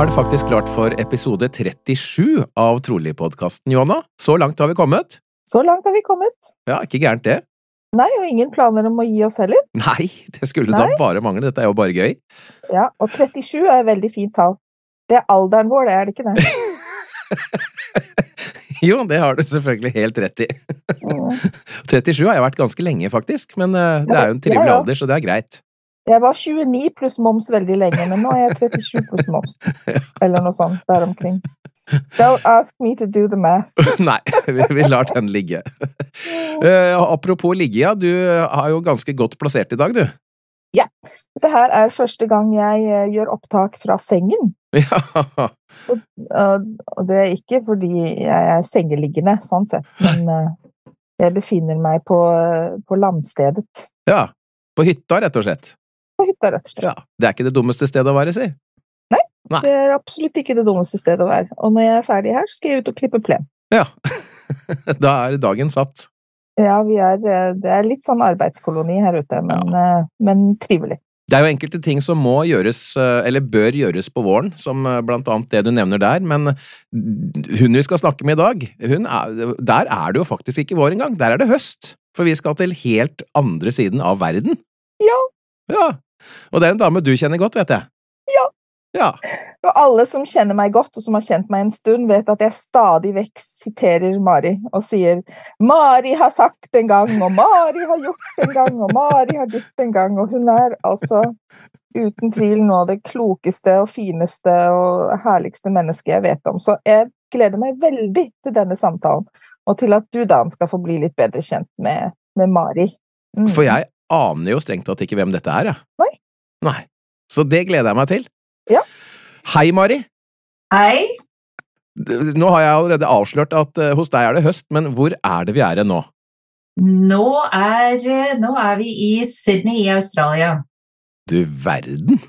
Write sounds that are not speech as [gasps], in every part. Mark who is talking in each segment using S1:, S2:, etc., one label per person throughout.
S1: Er det faktisk klart for episode 37 av Trolig-podkasten, Johanna. Så langt har vi kommet.
S2: Så langt har vi kommet.
S1: Ja, ikke gærent det.
S2: Nei, og ingen planer om å gi oss heller.
S1: Nei, det skulle da bare mangle. Dette er jo bare gøy.
S2: Ja, Og 37 er et veldig fint tall. Det er alderen vår, det er det ikke det? [laughs]
S1: Jo, det har du selvfølgelig helt rett i.
S2: Mm. [laughs]
S1: 37 har jeg vært ganske lenge, faktisk, men eh, det er jo en trivelig alder, så det er greit.
S2: Jeg var 29 pluss moms veldig lenge, men nå er jeg 37 pluss moms. Eller noe sånt der omkring. Don't ask me to do the math. [laughs]
S1: Nei, vi, vi lar den ligge. Uh, apropos ligge, ja. Du har jo ganske godt plassert i dag, du. Ja.
S2: Dette her er første gang jeg uh, gjør opptak fra sengen. [laughs]
S1: Ja,
S2: Og, og det er ikke fordi jeg er sengeliggende, sånn sett, men eh, jeg befinner meg på, på landstedet.
S1: ja. På hytta, rett og slett.
S2: På hytta, rett og slett.
S1: Ja, Det er ikke det dummeste stedet å være, si. Nei.
S2: Det er absolutt ikke det dummeste stedet å være. Og når jeg er ferdig her, så skal jeg ut og klippe plen.
S1: Ja. [laughs] Da er dagen satt.
S2: Ja, vi er, eh, det er litt sånn arbeidskoloni her ute, men, ja. men trivelig.
S1: Det er jo enkelte ting som må gjøres, eh, eller bør gjøres på våren, som eh, blant annet det du nevner der, men hun vi skal snakke med i dag, er, der er det jo faktisk ikke vår engang, der er det høst, for vi skal til helt andre siden av verden.
S2: Ja.
S1: Ja, og det er en dame du kjenner godt, vet jeg.
S2: Ja.
S1: Ja,
S2: Og alle som kjenner meg godt, og som har kjent meg en stund, vet at jeg stadig vekk siterer Mari og sier 'Mari har sagt en gang', og 'Mari har gjort en gang', og 'Mari har ditt en gang', og hun er altså uten tvil noe av det klokeste og fineste og herligste mennesket jeg vet om. Så jeg gleder meg veldig til denne samtalen, og til at du, Dan, skal få bli litt bedre kjent med, med Mari. Mm.
S1: for jeg aner jo strengt tatt ikke hvem dette er, jeg.
S2: Nei.
S1: Nei. Så det gleder jeg meg til.
S2: Ja.
S1: Hei, Mari.
S3: Hei.
S1: Nå har jeg allerede avslørt at eh, hos deg er det høst, men hvor er det vi er nå?
S3: Nå er, nå er vi i Sydney i Australia.
S1: Du verden!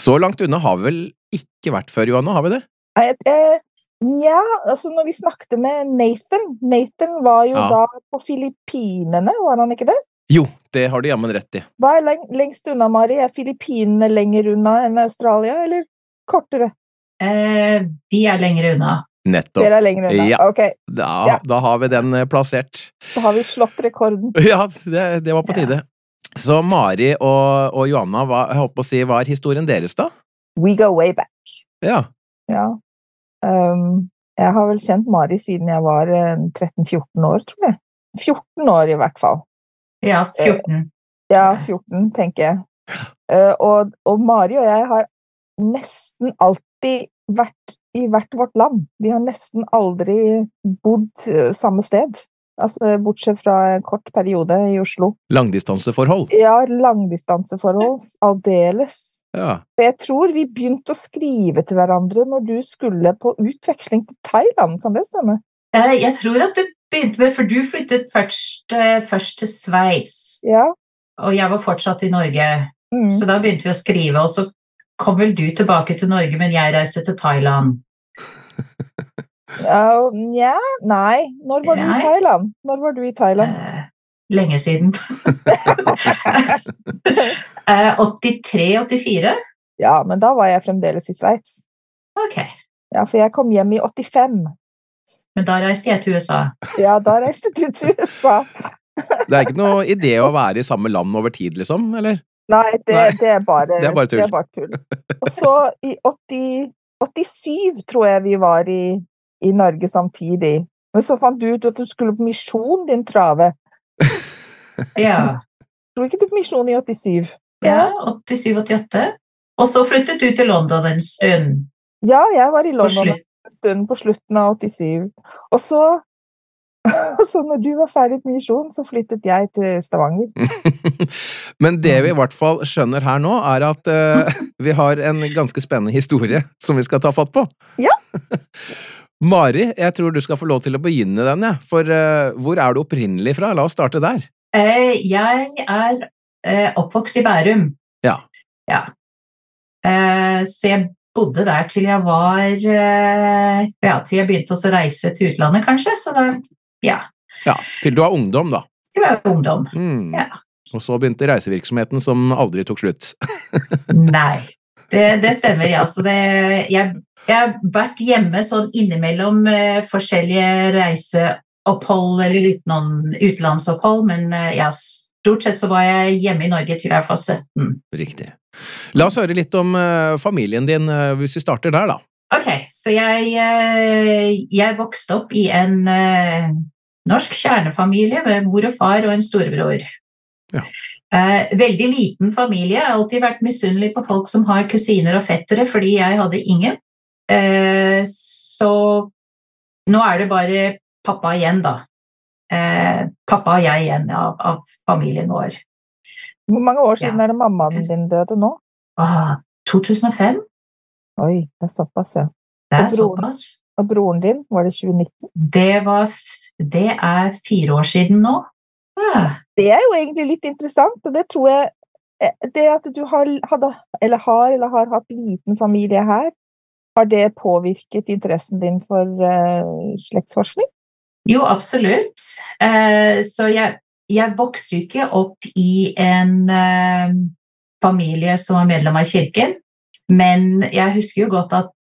S1: Så langt unna har vi vel ikke vært før, Johanna, har vi det?
S2: Eh, eh, Nja, altså når vi snakket med Nathan Nathan var jo
S1: Ja.
S2: da på Filippinene, var han ikke det?
S1: Jo, det har du jammen rett i.
S2: Hva er leng lengst unna, Mari? Er Filippinene lenger unna enn Australia, eller kortere?
S3: Eh, vi er lenger unna.
S1: Nettopp.
S2: Dere er lenger unna.
S1: Ja.
S2: Ok,
S1: Da,
S2: Ja.
S1: da har vi den eh, plassert.
S2: da har vi slått rekorden. [laughs]
S1: Ja, det, det var på
S3: Ja.
S1: tide. Så Mari og, og Johanna, hva, jeg holdt på å si, hva er historien deres, da?
S2: We go way back.
S1: Ja.
S2: Ja. Um, jeg har vel kjent Mari siden jeg var eh, 13-14 år, tror jeg. 14 år, i hvert fall.
S3: Ja, 14.
S2: Ja, 14, tenker jeg. Eh, og, og Mari og jeg har nesten alltid vært i hvert vårt land. Vi har nesten aldri bodd eh, samme sted. Altså, bortsett fra en kort periode i Oslo.
S1: Langdistanseforhold.
S2: Ja, langdistanseforhold, aldeles.
S1: Ja.
S2: Jeg tror vi begynte å skrive til hverandre når du skulle på utveksling til Thailand, kan det stemme?
S3: Eh, jeg tror at du begynte med For du flyttet først, eh, først til Sveits,
S2: Ja.
S3: og jeg var fortsatt i Norge.
S2: Mm.
S3: Så da begynte vi å skrive, og så kom vel du tilbake til Norge, men jeg reiste til Thailand. [laughs]
S2: Nja, uh, yeah. nei. Når var du i Thailand? Når var du i Thailand?
S3: Uh, lenge siden. [laughs] eh, 83-84?
S2: Ja, men da var jeg fremdeles i Sveits.
S3: Ok.
S2: Ja, for jeg kom hjem i 85.
S3: Men da reiste jeg til USA.
S2: Ja, da reiste du til USA.
S1: Det er ikke noe idé å være i samme land over tid, liksom? Eller?
S2: Nei, det,
S1: Nei.
S2: det, er bare,
S1: Det er bare tull.
S2: tull. Og så i 80 87 tror jeg vi var i, i Norge samtidig. Men så fant du ut at du skulle på misjon, din trave. [laughs]
S3: Ja.
S2: Tror ikke du på misjon i 87?
S3: ja 87-88. Og så flyttet du til London en stund.
S2: Ja, jeg var i
S3: På
S2: London. En stund på slutten av 87. Og så, [laughs] så når du var ferdig på misjon, så flyttet jeg til Stavanger. [laughs]
S1: Men det vi i hvert fall skjønner her nå, er at uh, [laughs] vi har en ganske spennende historie som vi skal ta fatt på.
S2: Ja.
S1: Mari, jeg tror du skal få lov til å begynne den, jeg. For uh, hvor er du opprinnelig fra? La oss starte der.
S3: Eh, jeg er eh, oppvokst i Bærum.
S1: Ja.
S3: Ja. Eh, så jeg bodde der til jeg var eh, Ja, til jeg begynte å reise til utlandet, kanskje. Så da Ja.
S1: Ja, Til du er ungdom, da.
S3: Til jeg var ungdom.
S1: Mm.
S3: Ja.
S1: Og så begynte reisevirksomheten som aldri tok slutt. [laughs]
S3: Nei. Det, det stemmer, ja. Så det, jeg, jeg har vært hjemme sånn innimellom eh, forskjellige reiseopphold eller utenom, utenlandsopphold, men eh, ja, stort sett så var jeg hjemme i Norge til jeg var 17.
S1: Riktig. La oss høre litt om eh, familien din, eh, hvis vi starter der, da.
S3: Ok, så jeg, eh, jeg vokste opp i en norsk kjernefamilie med mor og far og en storebror.
S1: Ja.
S3: Veldig liten familie. Jeg har alltid vært misunnelig på folk som har kusiner og fettere, fordi jeg hadde ingen. Så nå er det bare pappa igjen, da. Pappa og jeg igjen av, av familien vår.
S2: Hvor mange år siden
S3: Ja.
S2: er det mammaen din døde nå?
S3: Ah, 2005?
S2: Oi, det er såpass, ja.
S3: Det er
S2: Og broren?
S3: såpass.
S2: Og broren din, var det 2019?
S3: Det, var, det er fire år siden nå. Ah.
S2: Det er jo egentlig litt interessant, og det tror jeg eh, Det at du har, hadde, eller har eller har hatt liten familie her, har det påvirket interessen din for uh, slektsforskning?
S3: Jo, absolutt. Eh, så jeg, jeg vokste jo ikke opp i en eh, familie som var medlem av kirken, men jeg husker jo godt at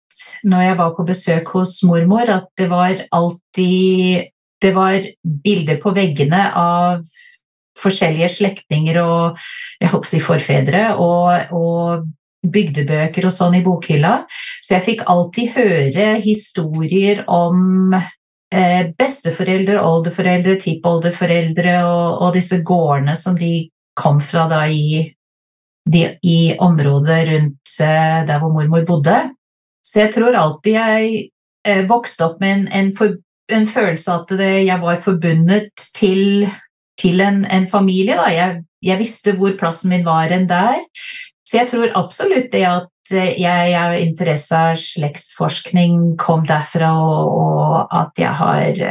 S3: når jeg var på besøk hos mormor, at det var alltid Det var bilder på veggene av forskjellige slektninger og jeg håper å si forfedre, og, og bygdebøker og sånn i bokhylla. Så jeg fikk alltid høre historier om eh, besteforeldre, oldeforeldre, tippoldeforeldre og, og disse gårdene som de kom fra da i, de, i området rundt eh, der hvor mormor bodde. Så jeg tror alltid jeg eh, vokste opp med en, en, for, en følelse av at det, jeg var forbundet til, til en, en familie. Jeg, jeg visste hvor plassen min var enn der. Så jeg tror absolutt det at jeg, jeg interesse av slektsforskning kom derfra, og, og at jeg har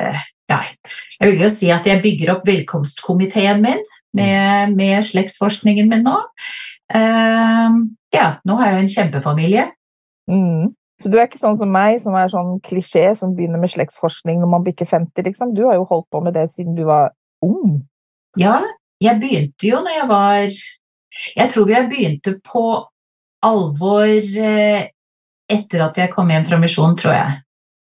S3: ja, Jeg vil jo si at jeg bygger opp velkomstkomiteen min med, med slektsforskningen min nå. Uh, ja, nå har jeg jo en kjempefamilie.
S2: Mm. Så du er ikke sånn som meg, som er sånn klisjé som begynner med slektsforskning når man bikker 50, liksom. Du har jo holdt på med det siden du var ung.
S3: Ja, jeg begynte jo når jeg var Jeg tror jeg begynte på alvor eh, etter at jeg kom hjem fra misjonen, tror jeg.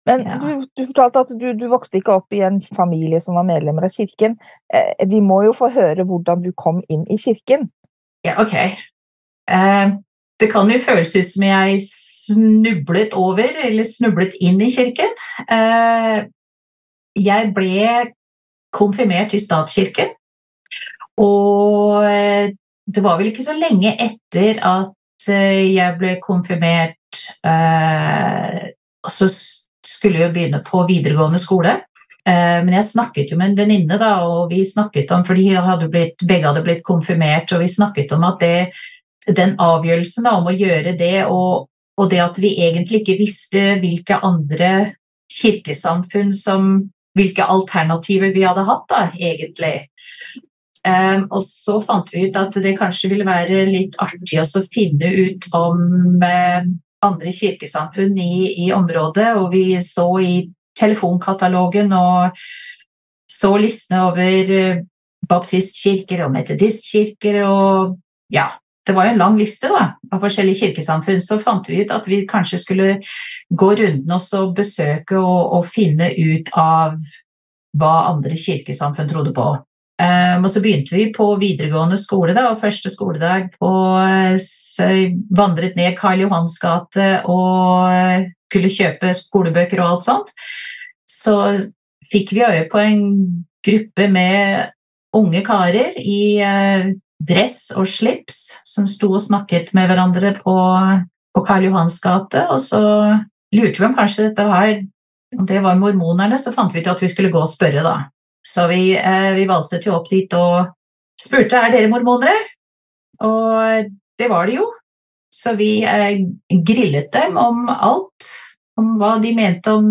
S2: Men
S3: Ja.
S2: du, du fortalte at du, du vokste ikke opp i en familie som var medlemmer av kirken. Eh, vi må jo få høre hvordan du kom inn i kirken.
S3: Ja, ok. Eh, det kan jo føles ut som jeg snublet over, eller snublet inn i kirken. Eh, jeg ble konfirmert i statskirken, og eh, det var vel ikke så lenge etter at eh, jeg ble konfirmert, eh, og så skulle jeg begynne på videregående skole. Eh, Men jeg snakket jo med en venninne, da, og vi snakket om, fordi hadde blitt, begge hadde blitt konfirmert, og vi snakket om at det, den avgjørelsen da, om å gjøre det, og, og det at vi egentlig ikke visste hvilke andre kirkesamfunn som Hvilke alternativer vi hadde hatt, da, egentlig. Eh, og så fant vi ut at det kanskje ville være litt artig å finne ut om eh, andre kirkesamfunn i, i området, og vi så i telefonkatalogen og så listene over eh, baptistkirker og metodistkirker og ja, det var jo en lang liste da, av forskjellige kirkesamfunn. Så fant vi ut at vi kanskje skulle gå runden og besøke og, og finne ut av hva andre kirkesamfunn trodde på. Um, og så begynte vi på videregående skole, da, og første skoledag på så vandret ned Karl Johans gate og skulle kjøpe skolebøker og alt sånt. Så fikk vi øye på en gruppe med unge karer i uh, dress og slips som sto og snakket med hverandre på, på Karl Johans gate, og så lurte vi om kanskje dette var om det var mormonerne, så fant vi ut at vi skulle gå og spørre, da. Så vi, eh, vi valset jo opp dit og spurte er dere mormonere. Og det var det jo. Så vi eh, grillet dem om alt. Om hva de mente om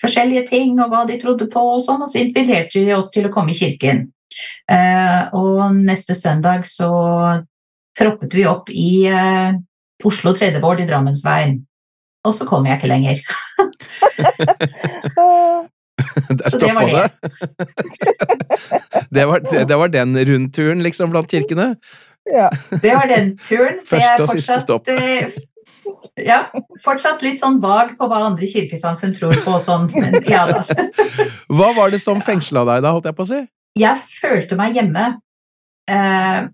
S3: forskjellige ting, og hva de trodde på, og sånn, og så inviterte de oss til å komme i kirken. Eh, og neste søndag så troppet vi opp i eh, Oslo Tredjevård i Drammensveien. Og så kom jeg ikke lenger. [laughs]
S1: Der
S3: Så det var
S1: stoppa det. [laughs] det, var, det, det var den rundturen, liksom, blant kirkene.
S2: ja.
S3: Det var den turen. Så
S1: Første og siste stopp.
S3: eh, ja, fortsatt litt sånn vag på hva andre kirkesamfunn tror på og sånn. Men ja da. [laughs]
S1: Hva var det som fengsla deg da, holdt jeg på å si?
S3: Jeg følte meg hjemme. Eh,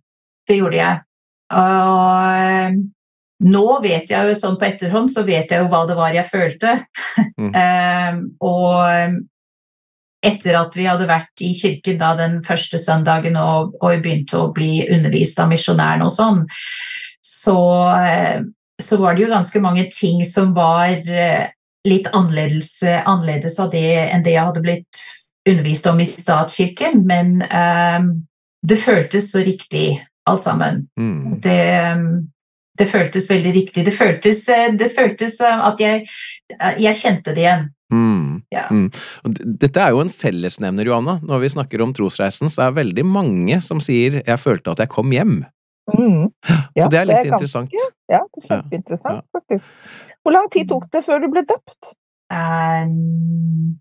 S3: det gjorde jeg. Og eh, nå vet jeg jo sånn på etterhånd, så vet jeg jo hva det var jeg følte.
S1: Mm.
S3: Og etter at vi hadde vært i kirken da den første søndagen og, og begynte å bli undervist av misjonærene og sånn, så, eh, så var det jo ganske mange ting som var eh, litt annerledes, annerledes av det enn det jeg hadde blitt undervist om i statskirken, men um, det føltes så riktig alt sammen.
S1: Mm.
S3: Det, det føltes veldig riktig. Det føltes, det føltes at jeg, jeg kjente det igjen.
S1: Mm.
S3: Ja.
S1: Mm. Og Dette er jo en fellesnevner, Johanna. Når vi snakker om trosreisen, så er det veldig mange som sier 'jeg følte at jeg kom hjem'.
S2: Mm. [gasps] Ja,
S1: så det er litt
S2: ganske-
S1: interessant.
S2: Ja, det er kjempeinteressant,
S1: Ja.
S2: faktisk. Hvor lang tid tok det før du ble døpt?
S3: Um,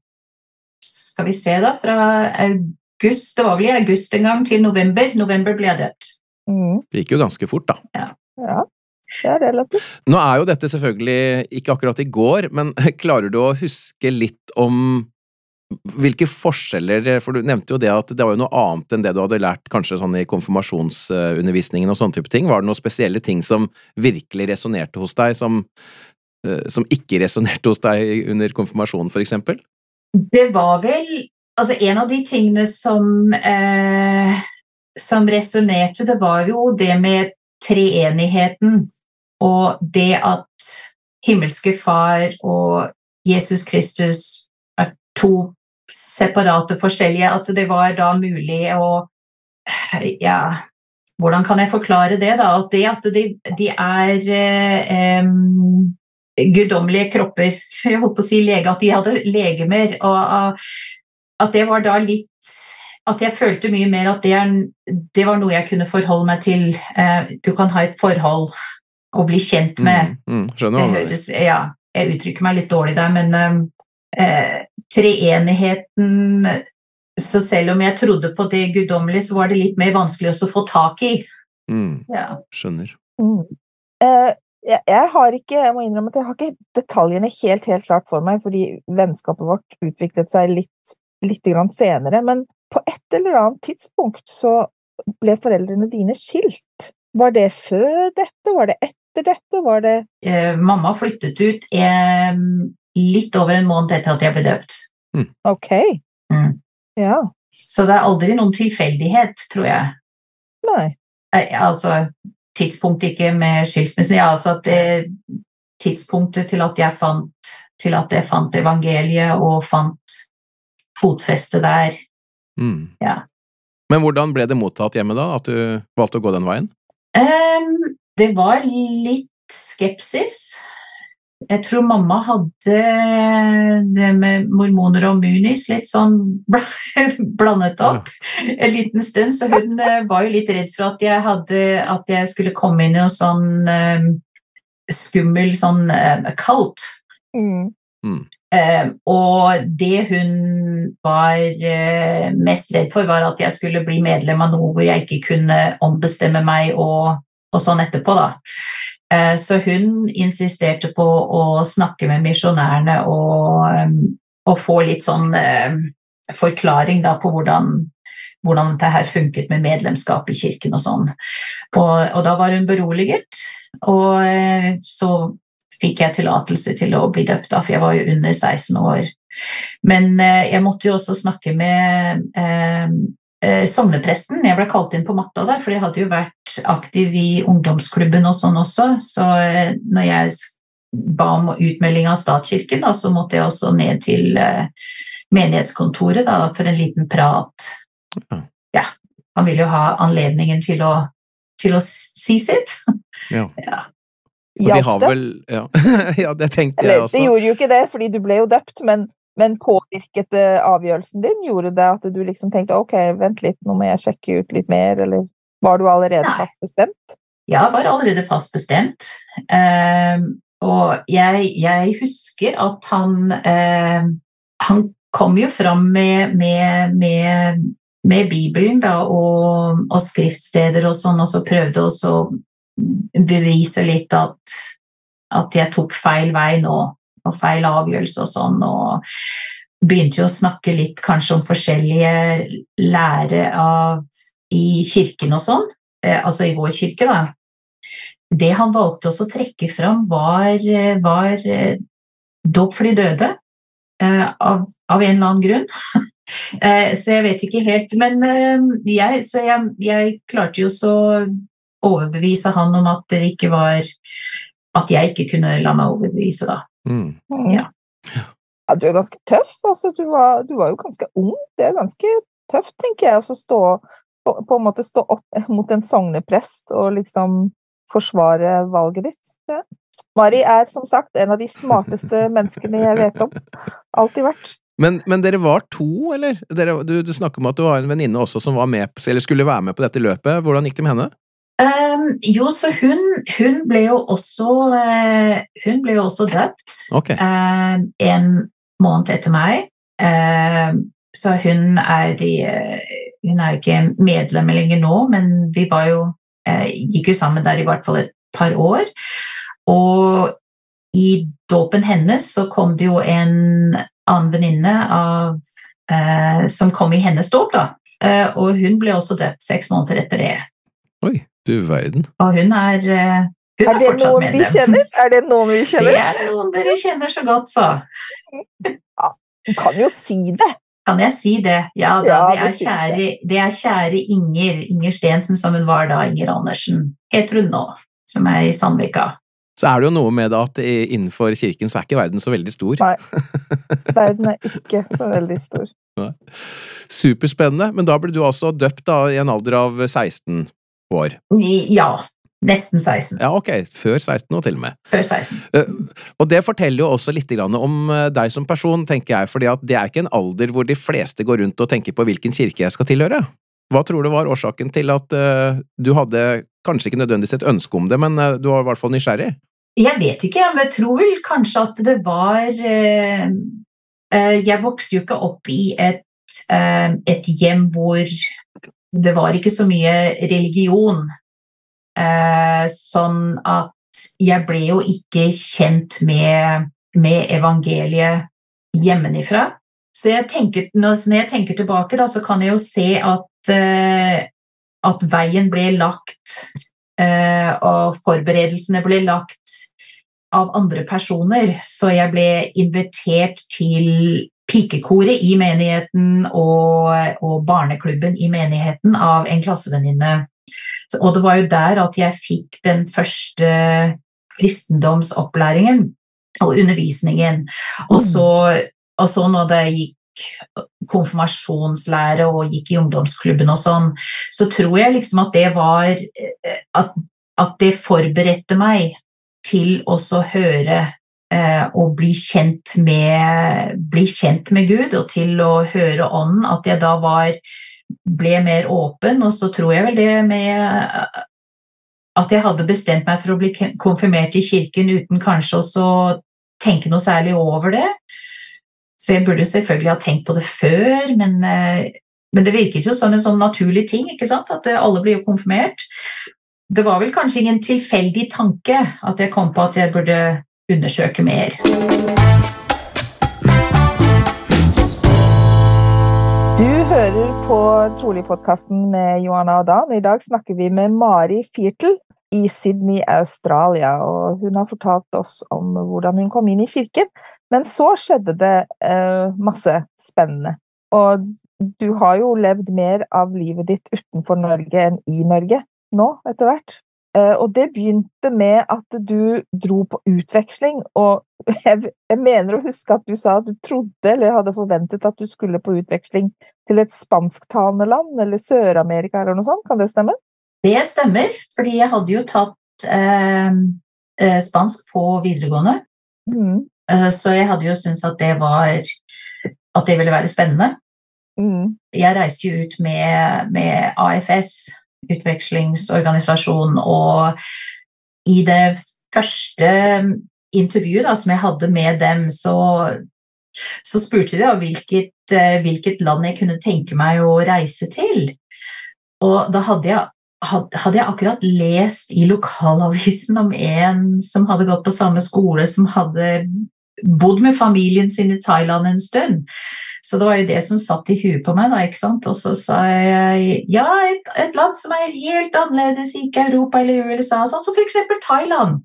S3: skal vi se, da. Fra august Det var vel i august en gang, til november. November ble jeg døpt.
S2: Mm.
S1: Det gikk jo ganske fort, da.
S2: Ja, det er relativt.
S1: Nå er jo dette selvfølgelig ikke akkurat i går, men [laughs] klarer du å huske litt om hvilke forskjeller For du nevnte jo det at det var jo noe annet enn det du hadde lært kanskje sånn i konfirmasjonsundervisningen og sånne type ting. Var det noen spesielle ting som virkelig resonnerte hos deg, som, eh, som ikke resonnerte hos deg under konfirmasjonen, for eksempel?
S3: Det var vel Altså, en av de tingene som eh, som resonnerte, det var jo det med treenigheten og det at himmelske Far og Jesus Kristus er to separate, forskjellige, at det var da mulig å Ja, hvordan kan jeg forklare det, da? At det at de, de er eh, em, guddommelige kropper. Jeg holdt på å si lege, at de hadde legemer. og at det var da litt At jeg følte mye mer at det, er, det var noe jeg kunne forholde meg til. Eh, Du kan ha et forhold og bli kjent med.
S1: Mm, mm, skjønner
S3: Det høres Ja, jeg uttrykker meg litt dårlig der, men eh, treenigheten Så selv om jeg trodde på det guddommelige, så var det litt mer vanskelig også å få tak i.
S1: Mm,
S3: Ja.
S1: skjønner.
S2: Mm. Eh, jeg, jeg har ikke, jeg må innrømme at jeg har ikke detaljene helt, helt klart for meg, fordi vennskapet vårt utviklet seg litt, litt grann senere, men på et eller annet tidspunkt så ble foreldrene dine skilt. Var det før dette? Var det etter dette? Var det
S3: Eh, mamma flyttet ut eh, litt over en måned etter at jeg ble døpt.
S2: Ok.
S3: Mm.
S2: Ja.
S3: Så det er aldri noen tilfeldighet, tror jeg.
S2: Nei.
S3: Eh, altså tidspunktet ikke med skilsmissen, ja, altså at det, tidspunktet til at jeg fant til at jeg fant evangeliet og fant fotfeste der.
S1: Mm.
S3: Ja.
S1: Men hvordan ble det mottatt hjemme, da, at du valgte å gå den veien?
S3: Ehm, det var litt skepsis. Jeg tror mamma hadde det med mormoner og munis litt sånn [laughs] blandet opp en liten stund, så hun eh, var jo litt redd for at jeg, hadde, at jeg skulle komme inn i noe sånn um, skummel sånn um, kalt.
S2: Mm.
S3: Um, og det hun var uh, mest redd for, var at jeg skulle bli medlem av noe hvor jeg ikke kunne ombestemme meg og, og sånn etterpå, da. Eh, så hun insisterte på å snakke med misjonærene og, eh, og få litt sånn eh, forklaring da på hvordan, hvordan dette her funket med medlemskap i kirken og sånn. Og, og da var hun beroliget, og så fikk jeg tillatelse til å bli døpt, da, for jeg var jo under 16 år. Men jeg måtte jo også snakke med eh, sognepresten. Jeg ble kalt inn på matta der, for jeg hadde jo vært aktiv i ungdomsklubben og sånn også. Så eh, når jeg ba om utmelding av statskirken, da, så måtte jeg også ned til eh, menighetskontoret da, for en liten prat.
S1: Ja.
S3: Ja, han ville jo ha anledningen til å, til å si sitt. [laughs]
S1: Ja.
S3: Ja.
S1: Og de har vel Ja, [laughs] ja det tenkte jeg også.
S2: det gjorde jo ikke det, fordi du ble jo døpt, men, men påvirket det avgjørelsen din? Gjorde det at du liksom tenkte ok, vent litt, nå må jeg sjekke ut litt mer, eller var du allerede
S3: Nei.
S2: fast bestemt?
S3: Jeg var allerede fast bestemt. Ehm, og jeg, jeg husker at han ehm, Han kom jo fram med, med, med, med Bibelen da, og, og skriftsteder og sånn, og så prøvde også å bevise litt at, at jeg tok feil vei nå, og feil avgjørelse og sånn. og begynte jo å snakke litt kanskje om forskjellige lære av i kirken og sånn, eh, altså i vår kirke, da. Det han valgte også å trekke fram, var, eh, var eh, dåp for de døde, av, av en eller annen grunn. [laughs] Så jeg vet ikke helt, men jeg, så jeg, jeg klarte jo så overbevise han om at det ikke var At jeg ikke kunne la meg overbevise, da.
S1: Mm.
S2: Mm.
S3: Ja.
S2: Ja, du er ganske tøff. Altså, du, var, du var jo ganske ung. Det er ganske tøft, tenker jeg, å stå, på, på en måte stå opp [laughs] mot en sogneprest og liksom forsvare valget ditt. Ja. Mari er som sagt en av de smarteste [laughs] menneskene jeg vet om. Alltid vært.
S1: Men, men dere var to, eller? Dere, du, du snakker om at du har en venninne også som var med, eller skulle være med på dette løpet. Hvordan gikk det med henne?
S3: Um, jo, så hun, hun ble jo også uh, Hun ble jo også døpt.
S1: Ok.
S3: eh, en måned etter meg. Eh, så hun er, de, hun er ikke medlem lenger nå, men vi var jo, eh, gikk jo sammen der i hvert fall et par år. Og i dåpen hennes så kom det jo en annen venninne av eh, som kom i hennes dåp, da. Eh, og hun ble også døpt seks måneder etter det.
S1: Oi, du verden.
S3: Og hun er, eh, hun
S2: Er
S3: er,
S2: det noen
S3: medlem.
S2: vi kjenner? Er det noen vi kjenner?
S3: Det er noen dere kjenner så godt, så.
S2: Du kan jo si det!
S3: Kan jeg si det? Ja, da,
S2: Ja,
S3: det,
S2: det
S3: er kjære, det er kjære Inger. Inger Stensen, som hun var da. Inger Andersen heter hun nå, som er i Sandvika.
S1: Så er det jo noe med det at innenfor kirken så er ikke verden så veldig stor.
S2: Nei. [laughs] Verden er ikke så veldig stor.
S1: Superspennende. Men da ble du altså døpt da i en alder av 16 år.
S3: Ja, nesten 16.
S1: Ja, ok. Før 16 og til og med.
S3: Før 16.
S1: Eh, Og det forteller jo også litt om eh, deg som person, tenker jeg, fordi at det er ikke en alder hvor de fleste går rundt og tenker på hvilken kirke jeg skal tilhøre. Hva tror du var årsaken til at eh, du hadde kanskje ikke nødvendigvis et ønske om det, men du var i hvert fall nysgjerrig?
S3: Jeg vet ikke, men jeg tror vel kanskje at det var Jeg vokste jo ikke opp i et, et hjem hvor det var ikke så mye religion. Eh, sånn at jeg ble jo ikke kjent med, med evangeliet hjemmefra. Så jeg tenker, når jeg tenker tilbake, da, så kan jeg jo se at, eh, at veien ble lagt eh, og forberedelsene ble lagt av andre personer, så jeg ble invitert til pikekoret i menigheten og, og barneklubben i menigheten av en klassevenninne. Og det var jo der at jeg fikk den første kristendomsopplæringen og undervisningen. Og så, og så når det gikk konfirmasjonslære og gikk i ungdomsklubben og sånn, så tror jeg liksom at det var at, at det forberedte meg til også høre eh, og bli kjent, med, bli kjent med Gud, og til å høre Ånden, at jeg da var, ble mer åpen. Og så tror jeg vel det med eh, at jeg hadde bestemt meg for å bli konfirmert i kirken uten kanskje også å tenke noe særlig over det. Så jeg burde selvfølgelig ha tenkt på det før, men, eh, men det virket jo som en sånn naturlig ting, ikke sant? at eh, alle blir jo konfirmert. Det var vel kanskje ingen tilfeldig tanke at jeg kom på at jeg burde undersøke mer.
S2: Hører på Trolig-podkasten med Johanna og Dan. I dag snakker vi med Mari Firtel i Sydney, Australia. Og hun har fortalt oss om hvordan hun kom inn i kirken. Men så skjedde det uh, masse spennende. Og du har jo levd mer av livet ditt utenfor Norge enn i Norge nå, etter hvert. Uh, og det begynte med at du dro på utveksling, og jeg, jeg, mener å huske at du sa at du trodde eller hadde forventet at du skulle på utveksling til et spansktalende land, eller Sør-Amerika eller noe sånt, kan det stemme?
S3: Det stemmer, fordi jeg hadde jo tatt eh, eh spansk på videregående. Mm. Eh, så jeg hadde jo syntes at det var At det ville være spennende. Mm. Jeg reiste jo ut med, med AFS, utvekslingsorganisasjon. Og i det første intervjuet da, som jeg hadde med dem, så, så spurte de hvilket, eh, hvilket, land jeg kunne tenke meg å reise til. Og da hadde jeg, hadde jeg akkurat lest i lokalavisen om en som hadde gått på samme skole, som hadde bodd med familien sin i Thailand en stund. Så det var jo det som satt i huet på meg. da, ikke sant? Og så sa jeg ja, et, et land som er helt annerledes, ikke Europa eller USA, sånn som f.eks. Thailand.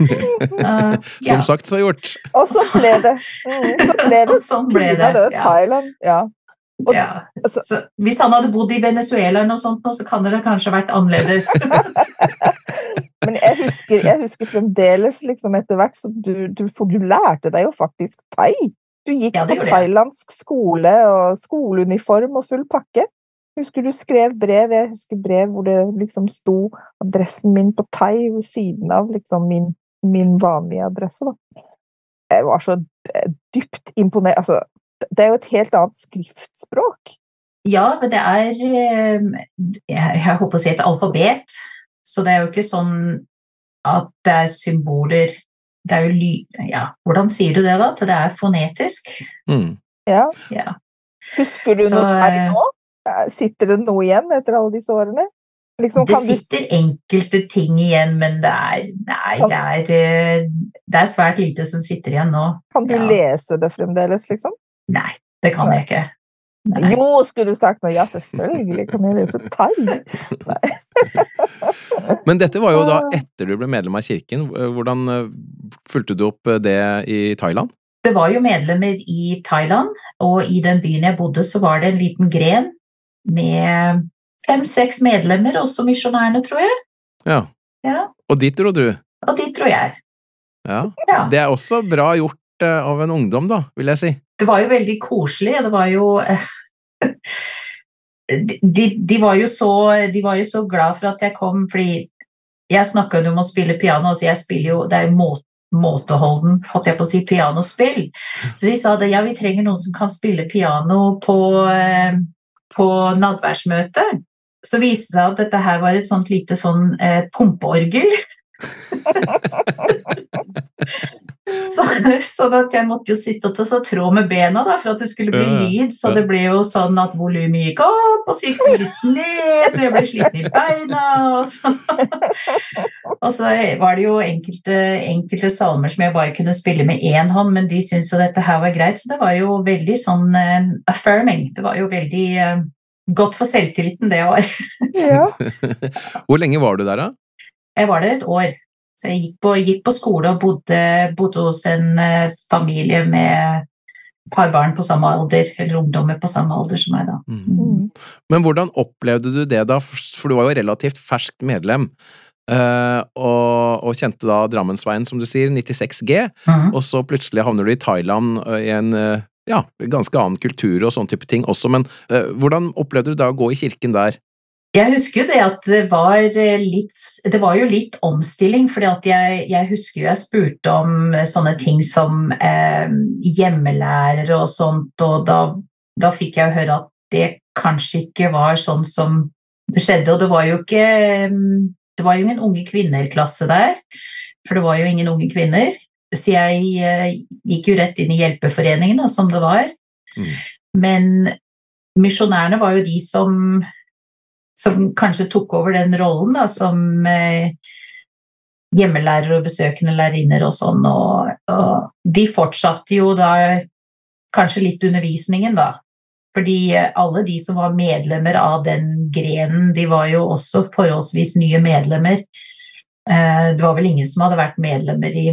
S1: Uh, [laughs] som sagt, så gjort.
S2: Og så ble det. [laughs] Mm, så ble det,
S3: sånn ble det,
S2: det Thailand. Ja.
S3: Og, ja. Så, så, hvis han hadde bodd i Venezuela, eller noe sånt, så kan det kanskje vært annerledes. [laughs]
S2: Men jeg husker, jeg husker, fremdeles liksom etter hvert så du, du, For du lærte deg jo faktisk thai. Du gikk ja, på thailandsk skole og skoleuniform og full pakke. Husker du skrev brev, jeg husker brev hvor det liksom sto adressen min på thai ved siden av liksom min, min vanlige adresse, da. Jeg var så dypt imponert. Altså, det er jo et helt annet skriftspråk.
S3: Ja, men det er Jeg, Jeg håper å si et alfabet. Så det er jo ikke sånn at det er symboler det er jo ly... Ja, hvordan sier du det, da? At det er fonetisk?
S1: Mm.
S2: Ja.
S3: ja.
S2: Husker du Så, noe her eh, nå? Sitter det noe igjen etter alle disse årene?
S3: Liksom, det sitter du... enkelte ting igjen, men det er, nei, det, er, eh, det er, svært lite som sitter igjen nå.
S2: Kan du ja. lese det fremdeles, liksom?
S3: Nei, det kan jeg ikke.
S2: Nei. Jo, skulle du sagt noe. Ja, selvfølgelig kan jeg lese thai. [laughs]
S1: Men dette var jo da etter du ble medlem av kirken. Hvordan eh, fulgte du opp det i Thailand?
S3: Det var jo medlemmer i Thailand, og i den byen jeg bodde, så var det en liten gren med fem-seks medlemmer, også misjonærene, tror jeg.
S1: Ja.
S3: ja.
S1: Og dit dro du?
S3: Og dit dro jeg.
S1: Ja. ja. Det er også bra gjort eh, av en ungdom, da, vil jeg si
S3: det var jo veldig koselig, og det var jo [laughs] de, de, var jo så, de var jo så glad for at jeg kom, fordi jeg snakka om å spille piano, så jeg spiller jo Det er jo må, måteholden, holdt jeg på å si, pianospill. Så de sa det, ja, vi trenger noen som kan spille piano på, eh, på nadværsmøtet. Så viste det seg at dette her var et sånt lite sånn eh, pumpeorgel. [laughs] så, sånn at jeg måtte jo sitte og ta trå med bena da, for at det skulle bli lyd. Så det ble jo sånn at volumet gikk opp, og så gikk det litt ned, og jeg ble sliten i beina. Og sånn. [laughs] og så var det jo enkelte, enkelte, salmer som jeg bare kunne spille med én hånd, men de syntes jo dette her var greit, så det var jo veldig sånn uh, affirming. Det var jo veldig uh, godt for selvtilliten, det var. [laughs]
S2: ja. [laughs]
S1: Hvor lenge var du der, da?
S3: Jeg var der et år. Så jeg gikk på, gikk på skole og bodde, bodde, hos en uh, familie med et par barn på samme alder, eller ungdommer på samme alder som meg, da. Mm.
S1: Mm. Men hvordan opplevde du det, da? For du var jo relativt ferskt medlem. Uh, og, og, kjente da Drammensveien, som du sier, 96G, mm. og så plutselig havner du i Thailand uh, i en ja, ganske annen kultur og sånn type ting også, men hvordan opplevde du da å gå i kirken der?
S3: Jeg husker jo det at det var eh, litt Det var jo litt omstilling, for jeg, jeg husker jo jeg spurte om sånne ting som eh, hjemmelærere og sånt, og da, da fikk jeg høre at det kanskje ikke var sånn som det skjedde, og det var jo ikke Det var jo ingen unge kvinner-klasse der, for det var jo ingen unge kvinner. Så jeg eh, gikk jo rett inn i hjelpeforeningen, da, som det var. Mm. Men misjonærene var jo de som som kanskje tok over den rollen da, som eh, hjemmelærer og besøkende lærerinner og sånn. Og, og, de fortsatte jo da kanskje litt undervisningen, da. Fordi alle de som var medlemmer av den grenen, de var jo også forholdsvis nye medlemmer. Eh, det var vel ingen som hadde vært medlemmer i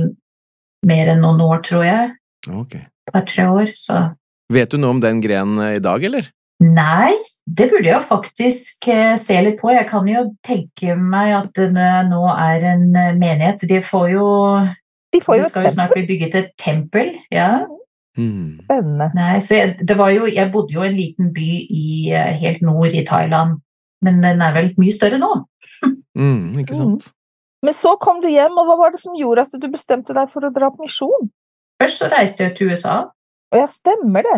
S3: mer enn noen år, tror jeg.
S1: Ok.
S3: Et par-tre år, så
S1: Vet du noe om den grenen i dag, eller?
S3: Nei, det burde jeg faktisk eh, se litt på. Jeg kan jo tenke meg at det nå er en eh, menighet. De får jo
S2: De får jo
S3: Det skal jo snart bli bygget et tempel. Ja.
S1: Mm.
S2: Spennende.
S3: Nei, så jeg, det var jo, jeg bodde jo i en liten by i, eh, helt nord i Thailand, men den er vel mye større nå. [laughs]
S1: Mm, ikke sant?
S2: Men så kom du hjem, og hva var det som gjorde at du bestemte deg for å dra på misjon?
S3: Først så reiste jeg til USA.
S2: Og ja, stemmer det.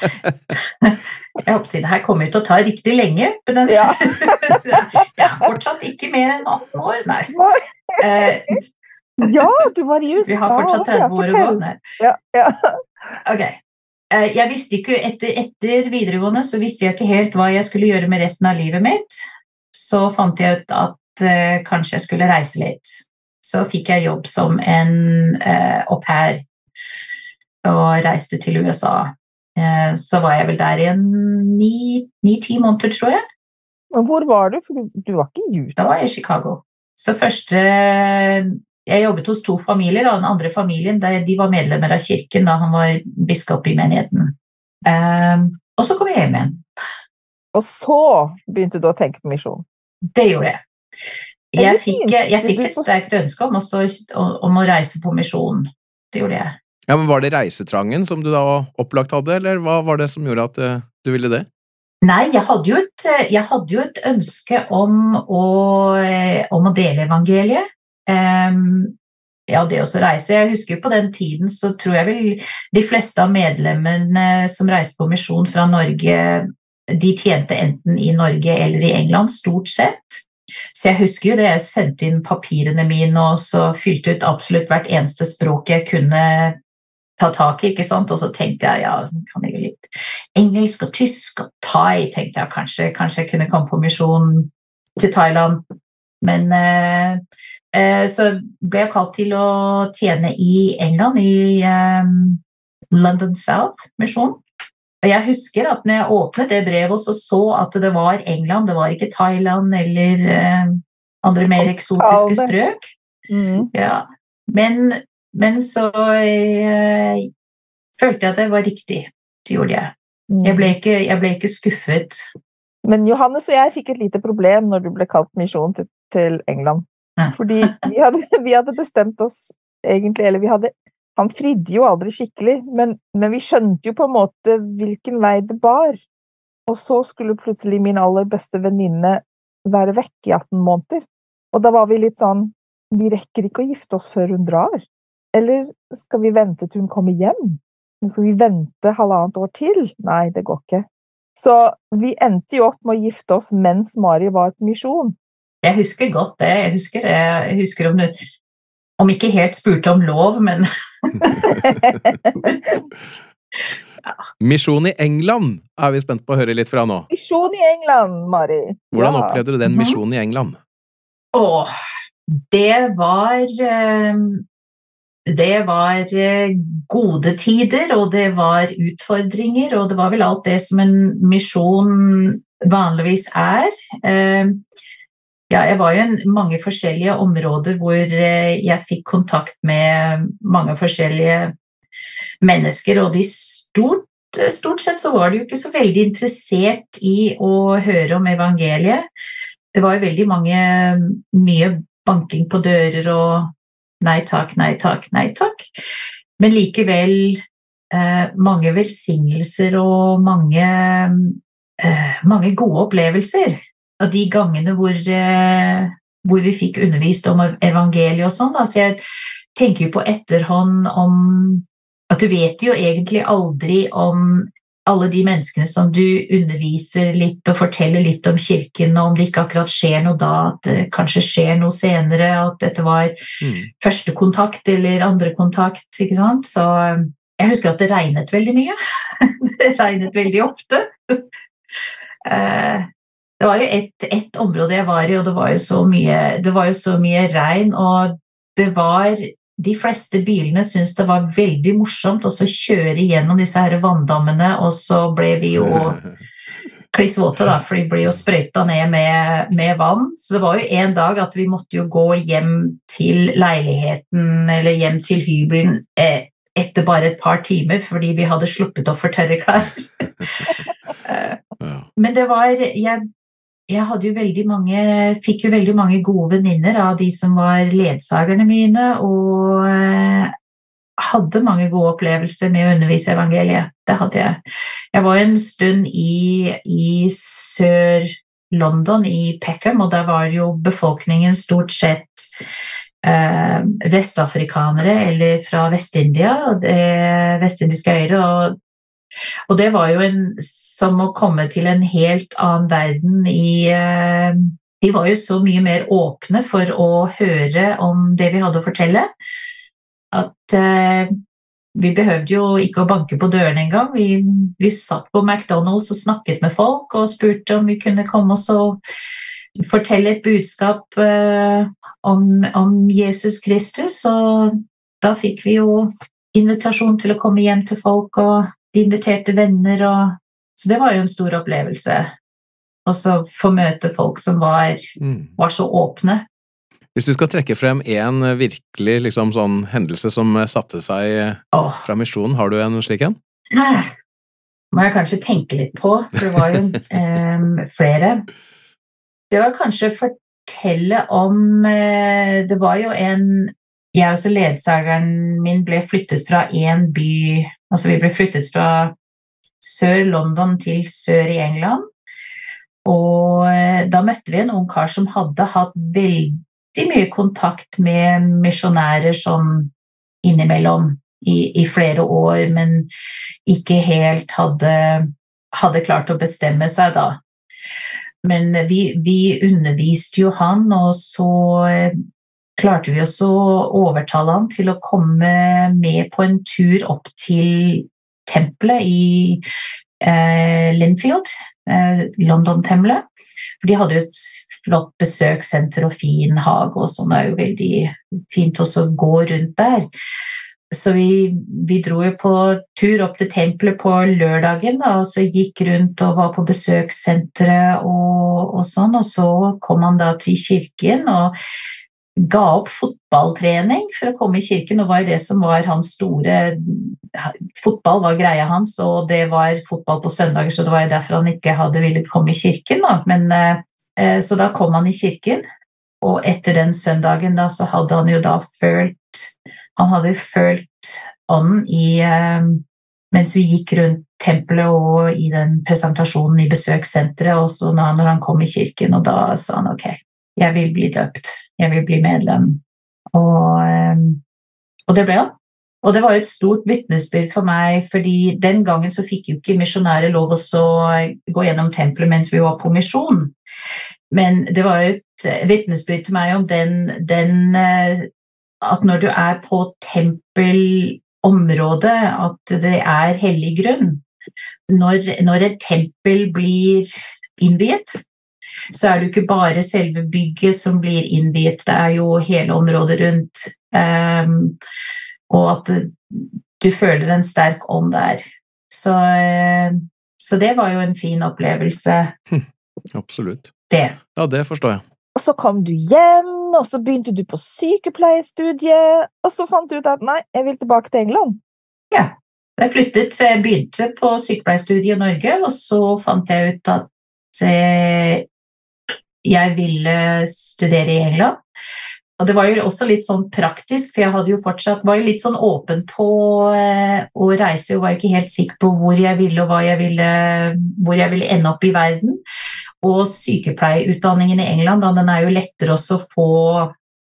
S2: [laughs]
S3: Jeg håper å det her kommer til å ta riktig lenge, men den,
S2: Ja. [laughs]
S3: jeg er fortsatt ikke mer enn 18 år, nei. Eh, [laughs]
S2: Ja, du var i USA.
S3: vi har fortsatt
S2: ja,
S3: 30 år å gå.
S2: Ja, ja.
S3: Ok. Eh, Jeg visste ikke, etter, etter videregående så visste jeg ikke helt hva jeg skulle gjøre med resten av livet mitt. Så fant jeg ut at eh, kanskje jeg skulle reise litt. Så fikk jeg jobb som en eh, au pair og reiste til USA. Eh, så var jeg vel der i ni-ti måneder, tror jeg.
S2: Men hvor var du? For du, du var ikke i Utah?
S3: Da var jeg i Chicago. Så første Jeg jobbet hos to familier, og den andre familien de var medlemmer av kirken da han var biskop i menigheten. Ehm, og så kom jeg hjem igjen.
S2: Og så begynte du å tenke på misjon.
S3: Det gjorde jeg. Jeg fikk, jeg fikk et sterkt ønske om, også, om å reise på misjon. Det gjorde jeg.
S1: Ja, men Var det reisetrangen som du da opplagt hadde, eller hva var det som gjorde at eh, du ville det?
S3: Nei, jeg hadde jo et, jeg hadde jo et ønske om å, om å dele evangeliet. Um, ja, det å reise. Jeg husker på den tiden så tror jeg vel de fleste av medlemmene som reiste på misjon fra Norge, de tjente enten i Norge eller i England, stort sett. Så jeg husker jo det, jeg sendte inn papirene mine og så fylte ut absolutt hvert eneste språk jeg kunne ta tak i, ikke sant? Og så tenkte jeg, ja, kan jeg jo litt engelsk og tysk og thai, tenkte jeg kanskje, kanskje jeg kunne komme på misjon til Thailand. Men eh, eh, så ble jeg kalt til å tjene i England, i eh, London South-misjon. Og jeg husker at når jeg åpnet det brevet og så, så at det var England, det var ikke Thailand eller eh, andre mer eksotiske strøk.
S2: Mm.
S3: Ja. Men, men så eh, følte jeg at det var riktig. Det gjorde jeg. Jeg ble ikke, jeg ble ikke skuffet.
S2: Men Johannes og jeg fikk et lite problem når du ble kalt misjon til, til England.
S3: Ja.
S2: Fordi vi hadde, vi hadde bestemt oss egentlig, eller vi hadde Han fridde jo aldri skikkelig, men, men vi skjønte jo på en måte hvilken vei det bar. Og så skulle plutselig min aller beste venninne være vekk i 18 måneder. Og da var vi litt sånn Vi rekker ikke å gifte oss før hun drar. Eller skal vi vente til hun kommer hjem? Skal vi vente halvannet år til? Nei, det går ikke. Så vi endte jo opp med å gifte oss mens Mari var på misjon.
S3: Jeg husker godt det. Jeg husker, det. Jeg husker om du om ikke helt spurte om lov, men [laughs]
S1: Misjon i England er vi spent på å høre litt fra nå.
S2: Misjon i England, Mari.
S1: Hvordan
S2: Ja.
S1: opplevde du den
S3: Mhm.
S1: misjonen i England?
S3: Åh, det var eh, Det var eh, gode tider, og det var utfordringer, og det var vel alt det som en misjon vanligvis er. Eh, Ja, jeg var jo i mange forskjellige områder hvor eh, jeg fikk kontakt med mange forskjellige mennesker, og de stort, stort sett så var de jo ikke så veldig interessert i å høre om evangeliet. Det var jo veldig mange mye banking på dører og nei takk, nei takk, nei takk. Men likevel eh, mange velsignelser og mange, eh, mange gode opplevelser. Og de gangene hvor, eh, hvor vi fikk undervist om evangeliet og sånn. Altså jeg tenker jo på etterhånd om at du vet jo egentlig aldri om alle de menneskene som du underviser litt og forteller litt om kirken, og om det ikke akkurat skjer noe da, at det kanskje skjer noe senere, at dette var
S1: Mm.
S3: første kontakt eller andre kontakt, ikke sant? Så jeg husker at det regnet veldig mye. [laughs] det regnet veldig ofte. [laughs] Eh, Det var jo ett et område jeg var i, og det var jo så mye, det var jo så mye regn, og det var de fleste bilene syntes det var veldig morsomt å kjøre gjennom disse her vanndammene, og så ble vi jo [laughs] kliss våte, da, for de ble jo sprøyta ned med, med, vann. Så det var jo en dag at vi måtte jo gå hjem til leiligheten, eller hjem til hybelen, eh, etter bare et par timer fordi vi hadde sluppet opp for tørre klær. [laughs] [laughs] Men det var jeg, jeg jo mange, fikk jo veldig mange gode venninner av de som var ledsagerne mine, og eh, hadde mange gode opplevelser med å undervise evangeliet. Det hadde jeg. Jeg var en stund i, i Sør-London, i Peckham, og der var jo befolkningen stort sett eh, vestafrikanere eller fra Vest-India, vestindiske øyer. Og, og, det var jo en, som å komme til en helt annen verden i eh, De var jo så mye mer åpne for å høre om det vi hadde å fortelle at eh, vi behøvde jo ikke å banke på dørene engang. Vi, vi satt på McDonald's og snakket med folk og spurte om vi kunne komme oss og fortelle et budskap eh, om, om, Jesus Kristus. Og da fikk vi jo invitasjon til å komme hjem til folk, og de inviterte venner. Og, så det var jo en stor opplevelse. Og så få møte folk som var, mm. var så åpne
S1: hvis du skal trekke frem én virkelig liksom, sånn hendelse som satte seg oh. fra misjonen, har du en slik en?
S3: må jeg kanskje tenke litt på, for det var jo [laughs] um, flere. Det var kanskje fortelle om uh, Det var jo en Jeg og ledsageren min ble flyttet fra én by Altså, vi ble flyttet fra Sør-London til sør i England. Og uh, da møtte vi en ung kar som hadde hatt veldig mye kontakt med misjonærer som innimellom i, i, flere år, men ikke helt hadde, hadde klart å bestemme seg da. Men vi, vi underviste jo han, og så eh, klarte vi også å overtale han til å komme med på en tur opp til tempelet i eh, Linfield, eh, London-tempelet. For de hadde jo et flott besøkssenter og fin hage og sånn. Er jo veldig fint også å gå rundt der. Så vi, vi, dro jo på tur opp til tempelet på lørdagen da, og så gikk rundt og var på besøkssenteret og, og, sånn. Og så kom han da til kirken og ga opp fotballtrening for å komme i kirken. Og var det som var hans store Fotball var greia hans, og det var fotball på søndager, så det var jo derfor han ikke hadde villet komme i kirken. Da. Men eh, Eh, så da kom han i kirken, og etter den søndagen da så hadde han jo da følt Han hadde følt ånden i eh, Mens vi gikk rundt tempelet og i den presentasjonen i besøkssenteret, og så når han kom i kirken, og da sa han ok, jeg vil bli døpt, jeg vil bli medlem. Og, eh, og det ble han. Og det var jo et stort vitnesbyrd for meg, fordi den gangen så fikk jo ikke misjonærer lov å gå gjennom tempelet mens vi var på misjon. Men det var jo et vitnesbyrd til meg om den, den, eh, At når du er på tempelområdet, at det er hellig grunn. Når, når et tempel blir innviet, så er det jo ikke bare selve bygget som blir innviet, det er jo hele området rundt. Um, og at du føler en sterk ånd der. Så, uh, så det var jo en fin opplevelse.
S1: Hm, [laughs] absolutt
S3: det.
S1: Ja, det forstår jeg.
S2: Og så kom du hjem, og så begynte du på sykepleierstudiet, og så fant du ut at nei, jeg vil tilbake til England.
S3: Ja. Jeg flyttet, jeg begynte på sykepleierstudiet i Norge, og så fant jeg ut at eh, jeg ville studere i England. Og det var jo også litt sånn praktisk, for jeg hadde jo fortsatt, var jo litt sånn åpen på eh, å reise og var ikke helt sikker på hvor jeg ville og jeg ville, hvor jeg ville ende opp i verden. Og sykepleierutdanningen i England da, den er jo lettere å få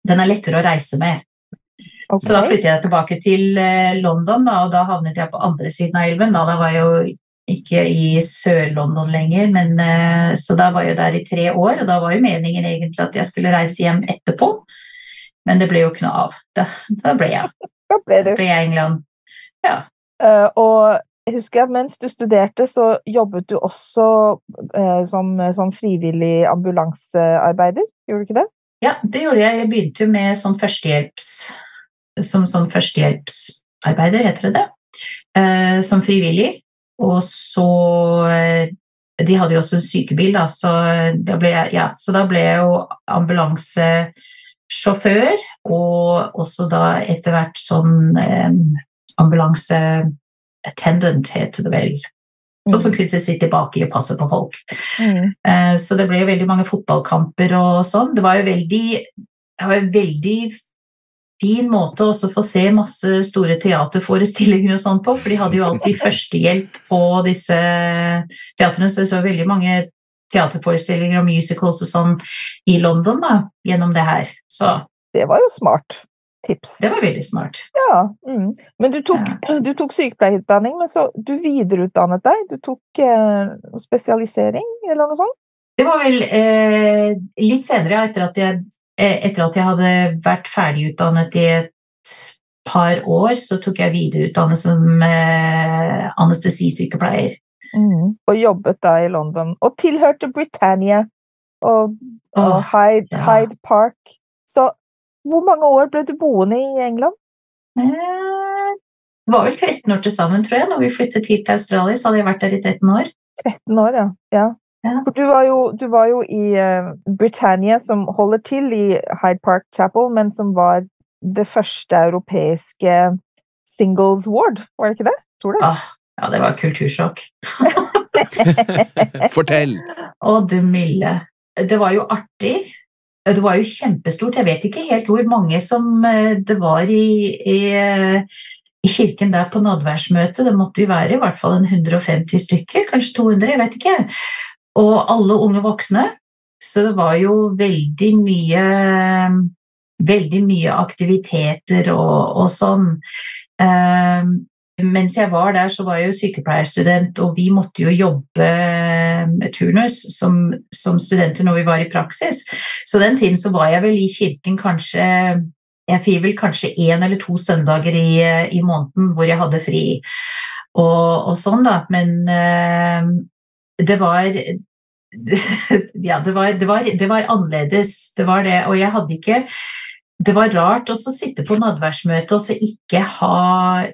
S3: Den er lettere å reise med. Okay. Så da flyttet jeg tilbake til eh, London, da, og da havnet jeg på andre siden av elven. Da, da var jeg jo ikke i Sør-London lenger, men, eh, så da var jeg der i tre år. Og da var jo meningen egentlig at jeg skulle reise hjem etterpå, men det ble jo ikke noe av. Da, da ble jeg. [laughs]
S2: Da ble, du.
S3: da ble jeg England. Ja.
S2: Uh, og jeg husker at mens du studerte, så jobbet du også uh, som, som, frivillig ambulansearbeider, gjorde du ikke det?
S3: Ja, det gjorde jeg. Jeg begynte med sånn førstehjelps... som sånn førstehjelpsarbeider, heter det det, Uh, som frivillig. Og så eh, De hadde jo også en sykebil, da, så da ble jeg, ja, så da ble jeg jo ambulansesjåfør, og også da etter hvert sånn eh, ambulanse-attendant, heter det vel. Sånn som kunne sitte tilbake og passe på folk.
S2: Mm.
S3: Eh, Så det ble jo veldig mange fotballkamper og sånn. Det var jo veldig, det var veldig fin måte å få se masse store teaterforestillinger og sånn på, for de hadde jo alltid [laughs] førstehjelp på disse teatrene, så jeg så veldig mange teaterforestillinger og musicals og sånn i London da, gjennom det her. Så
S2: Det var jo smart tips.
S3: det var veldig smart.
S2: Ja. Mm. Men du tok, du tok sykepleierutdanning, men så du videreutdannet deg? Du tok eh, spesialisering, eller noe sånt?
S3: Det var vel eh, litt senere, etter at, jeg, etter at jeg hadde vært ferdigutdannet i et par år, så tok jeg videreutdannet som eh, anestesisykepleier.
S2: Mm. Og jobbet da i London. Og tilhørte Britannia og, og
S3: oh,
S2: Hyde,
S3: ja.
S2: Hyde Park. Så hvor mange år ble du boende i England?
S3: Eh, Det var vel 13 år til sammen, tror jeg. Når vi flyttet hit til Australia, så hadde jeg vært der i 13 år.
S2: 13 år, ja. ja. For du var jo, du var jo i uh, Britannia, som holder til i Hyde Park Chapel, men som var det første europeiske singles ward, var det ikke det? Tror det.
S3: Ah, ja, det var kultursjokk. [laughs]
S1: Fortell!
S3: Å, du milde. Det var jo artig. Det var jo kjempestort. Jeg vet ikke helt hvor mange som eh, det var i, i, i kirken der på nådværsmøtet. Det måtte jo være i hvert fall en 150 stykker, kanskje 200, jeg vet ikke. Og alle unge voksne. Så det var jo veldig mye Veldig mye aktiviteter og, og sånn. Eh, mens jeg var der, så var jeg jo sykepleierstudent, og vi måtte jo jobbe turnus som, som studenter når vi var i praksis. Så den tiden så var jeg vel i kirken kanskje Jeg fikk vel kanskje én eller to søndager i, i måneden hvor jeg hadde fri, og, og sånn, da. Men eh, det var [laughs] ja, det var, det, var, det var annerledes, det var det. Og jeg hadde ikke Det var rart å sitte på nadværsmøte og så ikke ha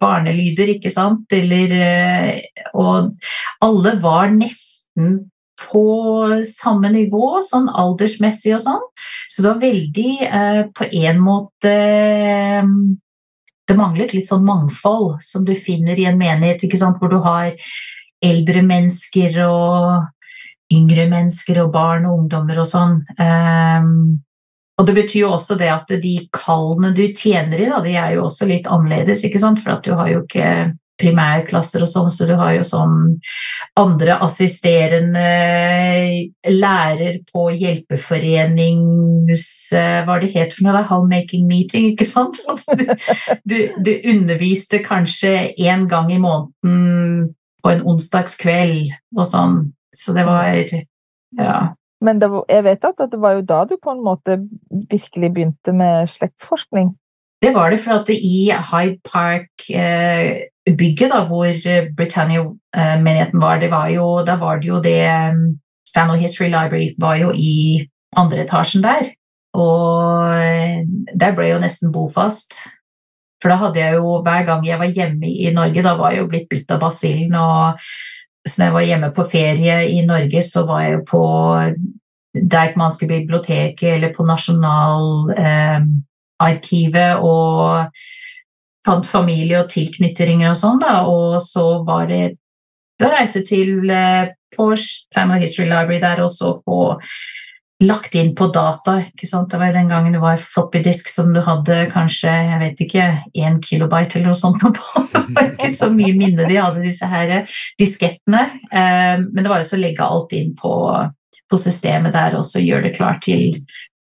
S3: barnelyder, ikke sant? Eller eh, Og alle var nesten på samme nivå, sånn aldersmessig og sånn. Så det var veldig eh, på en måte eh, Det manglet litt sånn mangfold som du finner i en menighet, ikke sant? hvor du har eldre mennesker og yngre mennesker og barn og ungdommer og sånn. Um, og det betyr jo også det at de kallene du tjener i, da, de er jo også litt annerledes, ikke sant? for at du har jo ikke primærklasser og sånn, så du har jo sånn andre assisterende lærer på hjelpeforenings... Hva er det het for noe? da? Homemaking meeting, ikke sant? [laughs] Du, du underviste kanskje én gang i måneden på en onsdagskveld og sånn. Så det var Ja.
S2: Men det var, jeg vet at, at det var jo da du på en måte virkelig begynte med slektsforskning.
S3: Det var det, for at i Hyde Park-bygget, eh, hvor Britannia-menigheten var, det var jo, da var det jo det um, Family History Library var jo i andre etasjen der. Og eh, der ble jeg jo nesten bofast. For da hadde jeg jo, hver gang jeg var hjemme i Norge, da var jeg jo blitt bitt av basillen, og så når jeg var hjemme på ferie i Norge, så var jeg jo på Deichmanske biblioteket eller på Nasjonalarkivet eh, og fant familie og tilknytninger og sånn, da, og så var det å reise til eh, Porsche Family History Library der og så få lagt inn på data. ikke sant? Det var den gangen det var floppy disk som du hadde kanskje jeg vet ikke, én kilobyte eller noe sånt. på. [laughs] Det var ikke så mye minne de hadde, disse her diskettene. Eh, Men det var jo så å legge alt inn på, på systemet der og så gjøre det klart til,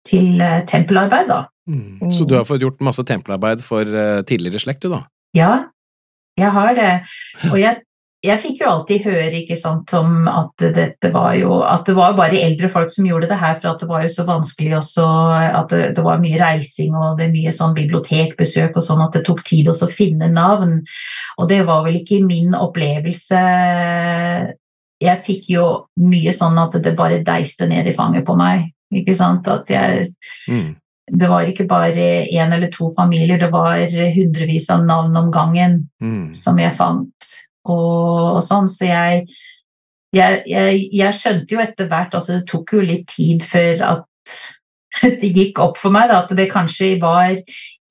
S3: til eh, tempelarbeid, da.
S1: Mm. Så du har fått gjort masse tempelarbeid for eh, tidligere slekt, du, da?
S3: Ja, jeg har det. Og jeg, jeg fikk jo alltid høre ikke sant, om at dette var jo At det var bare eldre folk som gjorde det her, for at det var jo så vanskelig også At det, det var mye reising og det er mye sånn bibliotekbesøk og sånn at det tok tid også å finne navn. Og det var vel ikke min opplevelse. Jeg fikk jo mye sånn at det bare deiste ned i fanget på meg. Ikke sant? At jeg
S1: Mm.
S3: det var ikke bare én eller to familier, det var hundrevis av navn om gangen
S1: Mm.
S3: som jeg fant. Og, og sånn, så jeg, jeg, jeg, jeg skjønte jo etter hvert altså Det tok jo litt tid før at [laughs] det gikk opp for meg da, at det kanskje var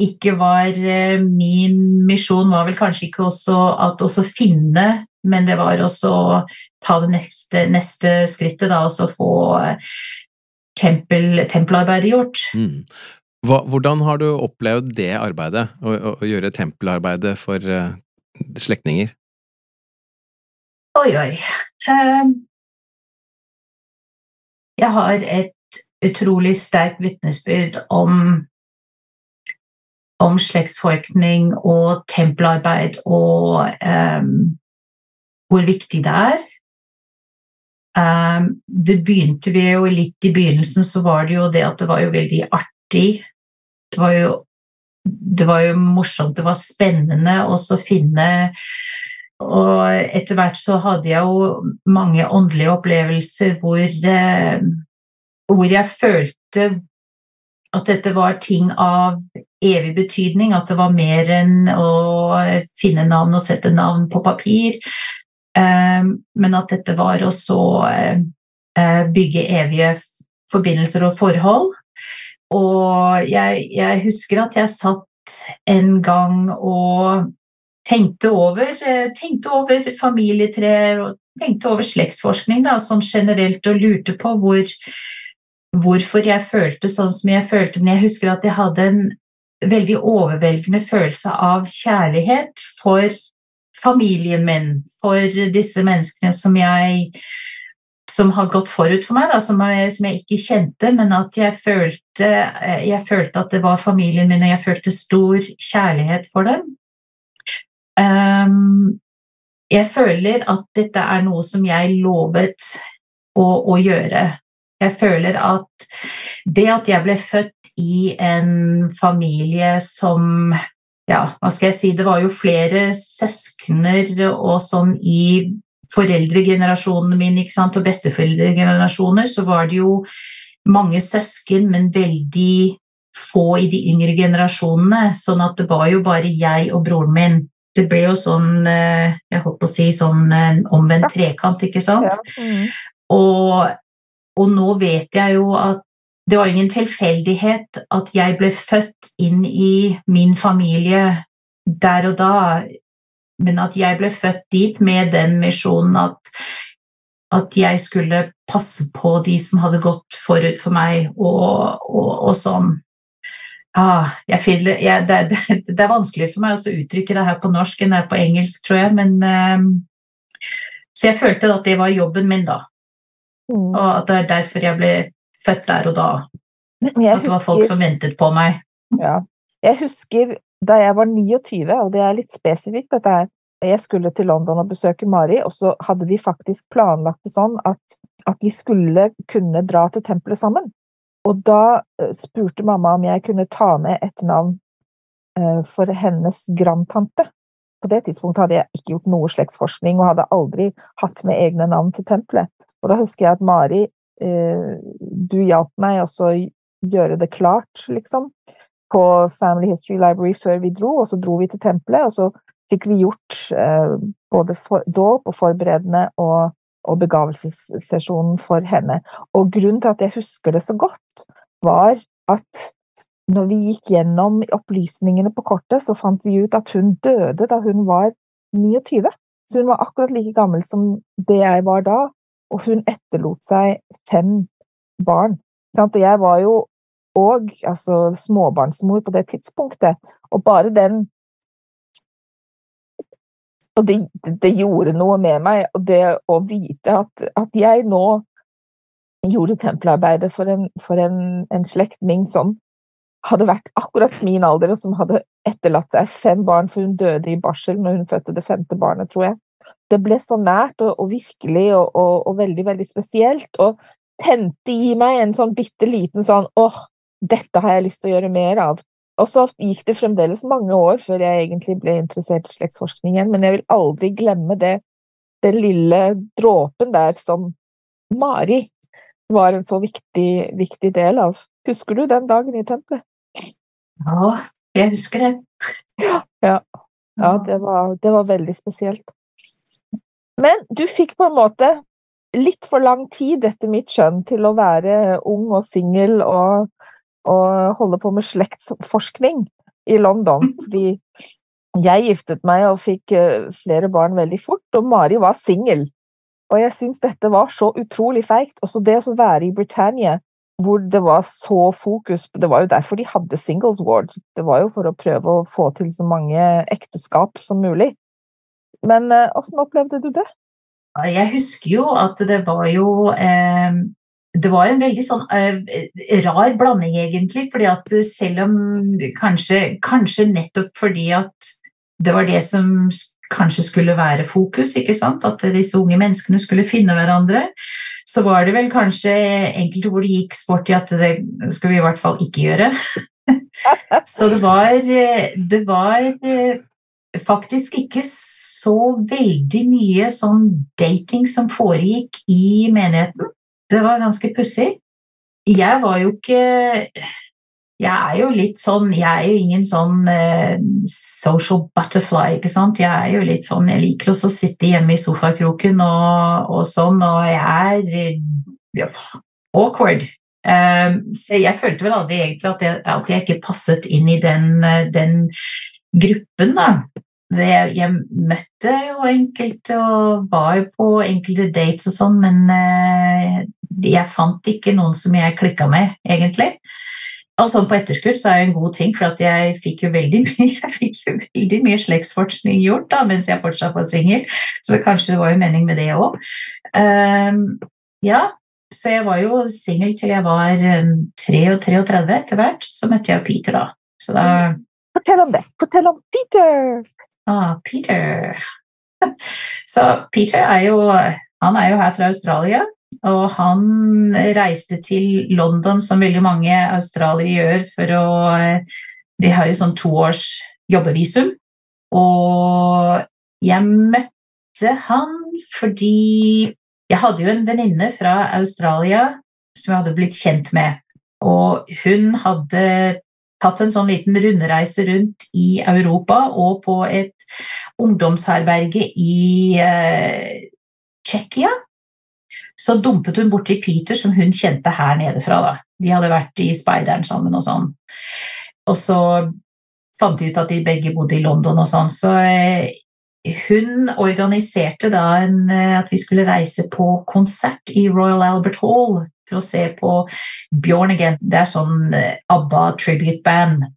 S3: ikke var eh, Min misjon var vel kanskje ikke også at også finne, men det var også å ta det neste, neste skrittet, da, og så få eh, tempel, tempelarbeidet gjort.
S1: Mm. Hva, hvordan har du opplevd det arbeidet, å, å, å gjøre tempelarbeidet for uh, slektninger?
S3: Oi, oi. Ehm, Jeg har et utrolig sterkt vitnesbyrd om om slektsforskning og tempelarbeid og um, hvor viktig det er. Um, det begynte vi jo litt i begynnelsen, så var det jo det at det var jo veldig artig. Det var jo, det var jo morsomt, det var spennende å finne Og etter hvert så hadde jeg jo mange åndelige opplevelser hvor, eh, hvor jeg følte at dette var ting av evig betydning, at det var mer enn å finne navn og sette navn på papir, eh, men at dette var også eh, bygge evige forbindelser og forhold. Og jeg, jeg husker at jeg satt en gang og tenkte over, eh, tenkte over familietrær og tenkte over slektsforskning da, sånn generelt og lurte på hvor, hvorfor jeg følte sånn som jeg følte. Men jeg husker at jeg hadde en veldig overveldende følelse av kjærlighet for familien min, for disse menneskene som jeg som har gått forut for meg, da, som, jeg, som, jeg, ikke kjente, men at jeg følte, jeg følte, at det var familien min, og jeg følte stor kjærlighet for dem. Um, jeg føler at dette er noe som jeg lovet å, å, gjøre. Jeg føler at det at jeg ble født i en familie som Ja, hva skal jeg si, det var jo flere søskner og sånn i foreldregenerasjonene mine ikke sant, og besteforeldregenerasjoner, så var det jo mange søsken, men veldig få i de yngre generasjonene. Sånn at det var jo bare jeg og broren min. Det ble jo sånn jeg holdt på å si sånn omvendt trekant, ikke sant?
S2: Ja. Mm.
S3: Og, og nå vet jeg jo at det var ingen tilfeldighet at jeg ble født inn i min familie der og da, men at jeg ble født dit med den misjonen at, at jeg skulle passe på de som hadde gått forut for meg, og, og, og sånn. Ah, jeg finner, jeg, det, det, det, er vanskelig for meg å uttrykke det her på norsk enn det er på engelsk, tror jeg, men uh, Så jeg følte at det var jobben min, da.
S2: Mm.
S3: Og at det er derfor jeg ble født der og da. At det var folk som ventet på meg.
S2: Ja. Jeg husker da jeg var 29, og det er litt spesifikt, dette her. Jeg skulle til London og besøke Mari, og så hadde vi faktisk planlagt det sånn at, at vi skulle kunne dra til tempelet sammen. Og da spurte mamma om jeg kunne ta med et navn for hennes grandtante. På det tidspunktet hadde jeg ikke gjort noe slektsforskning og hadde aldri hatt med egne navn til tempelet. Og da husker jeg at Mari, du hjalp meg også gjøre det klart, liksom, på Family History Library før vi dro, og så dro vi til tempelet, og så fikk vi gjort både dåp og forberedende og og begavelsessesjonen for henne. Og grunnen til at jeg husker det så godt, var at når vi gikk gjennom opplysningene på kortet, så fant vi ut at hun døde da hun var 29. Så hun var akkurat like gammel som det jeg var da, og hun etterlot seg fem barn. Og jeg var jo òg altså, småbarnsmor på det tidspunktet, og bare den og det, det, gjorde noe med meg, og det å vite at, at jeg nå gjorde tempelarbeidet for en, for en, en slektning som hadde vært akkurat min alder, og som hadde etterlatt seg fem barn, for hun døde i barsel når hun fødte det femte barnet, tror jeg. Det ble så nært og, og virkelig og, og, og, veldig, veldig spesielt, og hente i meg en sånn bitte liten sånn åh, dette har jeg lyst til å gjøre mer av. Og så gikk det fremdeles mange år før jeg egentlig ble interessert i slektsforskning igjen, men jeg vil aldri glemme det, den lille dråpen der som Mari var en så viktig, viktig del av. Husker du den dagen i tempelet?
S3: Ja, jeg husker det.
S2: Ja, det var, det var veldig spesielt. Men du fikk på en måte litt for lang tid, etter mitt skjønn, til å være ung og singel og, og holde på med slektsforskning i London. Fordi jeg giftet meg og fikk eh, flere barn veldig fort, og Mari var singel. Og jeg syns dette var så utrolig feigt. Også det å være i Britannia, hvor det var så fokus Det var jo derfor de hadde Singles Ward. Det var jo for å prøve å få til så mange ekteskap som mulig. Men åssen eh, opplevde du det?
S3: Jeg husker jo at det var jo eh, Det var en veldig sånn uh, rar blanding, egentlig. fordi at selv om kanskje, kanskje nettopp fordi at det var det som kanskje skulle være fokus, ikke sant? at disse unge menneskene skulle finne hverandre. Så var det vel kanskje enkelte hvor det gikk sport i at det skal vi i hvert fall ikke gjøre. [laughs] Så det var, det var faktisk ikke så veldig mye sånn dating som foregikk i menigheten. Det var ganske pussig. Jeg var jo ikke jeg er jo litt sånn Jeg er jo ingen sånn eh, social butterfly, ikke sant. Jeg er jo litt sånn Jeg liker også å sitte hjemme i sofakroken og, og sånn, og jeg er ja, awkward. Um, så jeg følte vel aldri egentlig at jeg, at jeg ikke passet inn i den, den gruppen, da. Jeg, jeg møtte jo enkelte og var jo på enkelte dates og sånn, men uh, jeg fant ikke noen som jeg klikka med, egentlig. Og sånn på etterskudd så er det en god ting, for jeg fikk jo veldig [laughs] mye, fikk jo veldig mye slektsforskning gjort da, mens jeg fortsatt var singel, så det kanskje det var jo mening med det òg. Um, ehm, ja, så jeg var jo singel til jeg var 33 um, etter hvert. Så møtte jeg Peter, da. Så da
S2: Fortell om det! Fortell om Peter!
S3: Ah, Peter. [laughs] Så Peter er jo Han er jo her fra Australia. Og han reiste til London, som veldig mange australiere gjør, for å De har jo sånn toårs jobbevisum. Og jeg møtte han fordi jeg hadde jo en venninne fra Australia som jeg hadde blitt kjent med. Og hun hadde tatt en sånn liten rundreise rundt i Europa og på et ungdomsherberge i eh, Tsjekkia så dumpet hun borti Peter, som hun kjente her nede fra. Da. De hadde vært i speideren sammen og sånn. Og så fant de ut at de begge bodde i London og sånn. Så eh, hun organiserte da en, eh, at vi skulle reise på konsert i Royal Albert Hall for å se på Bjørn again. Det er sånn eh, ABBA tribute band.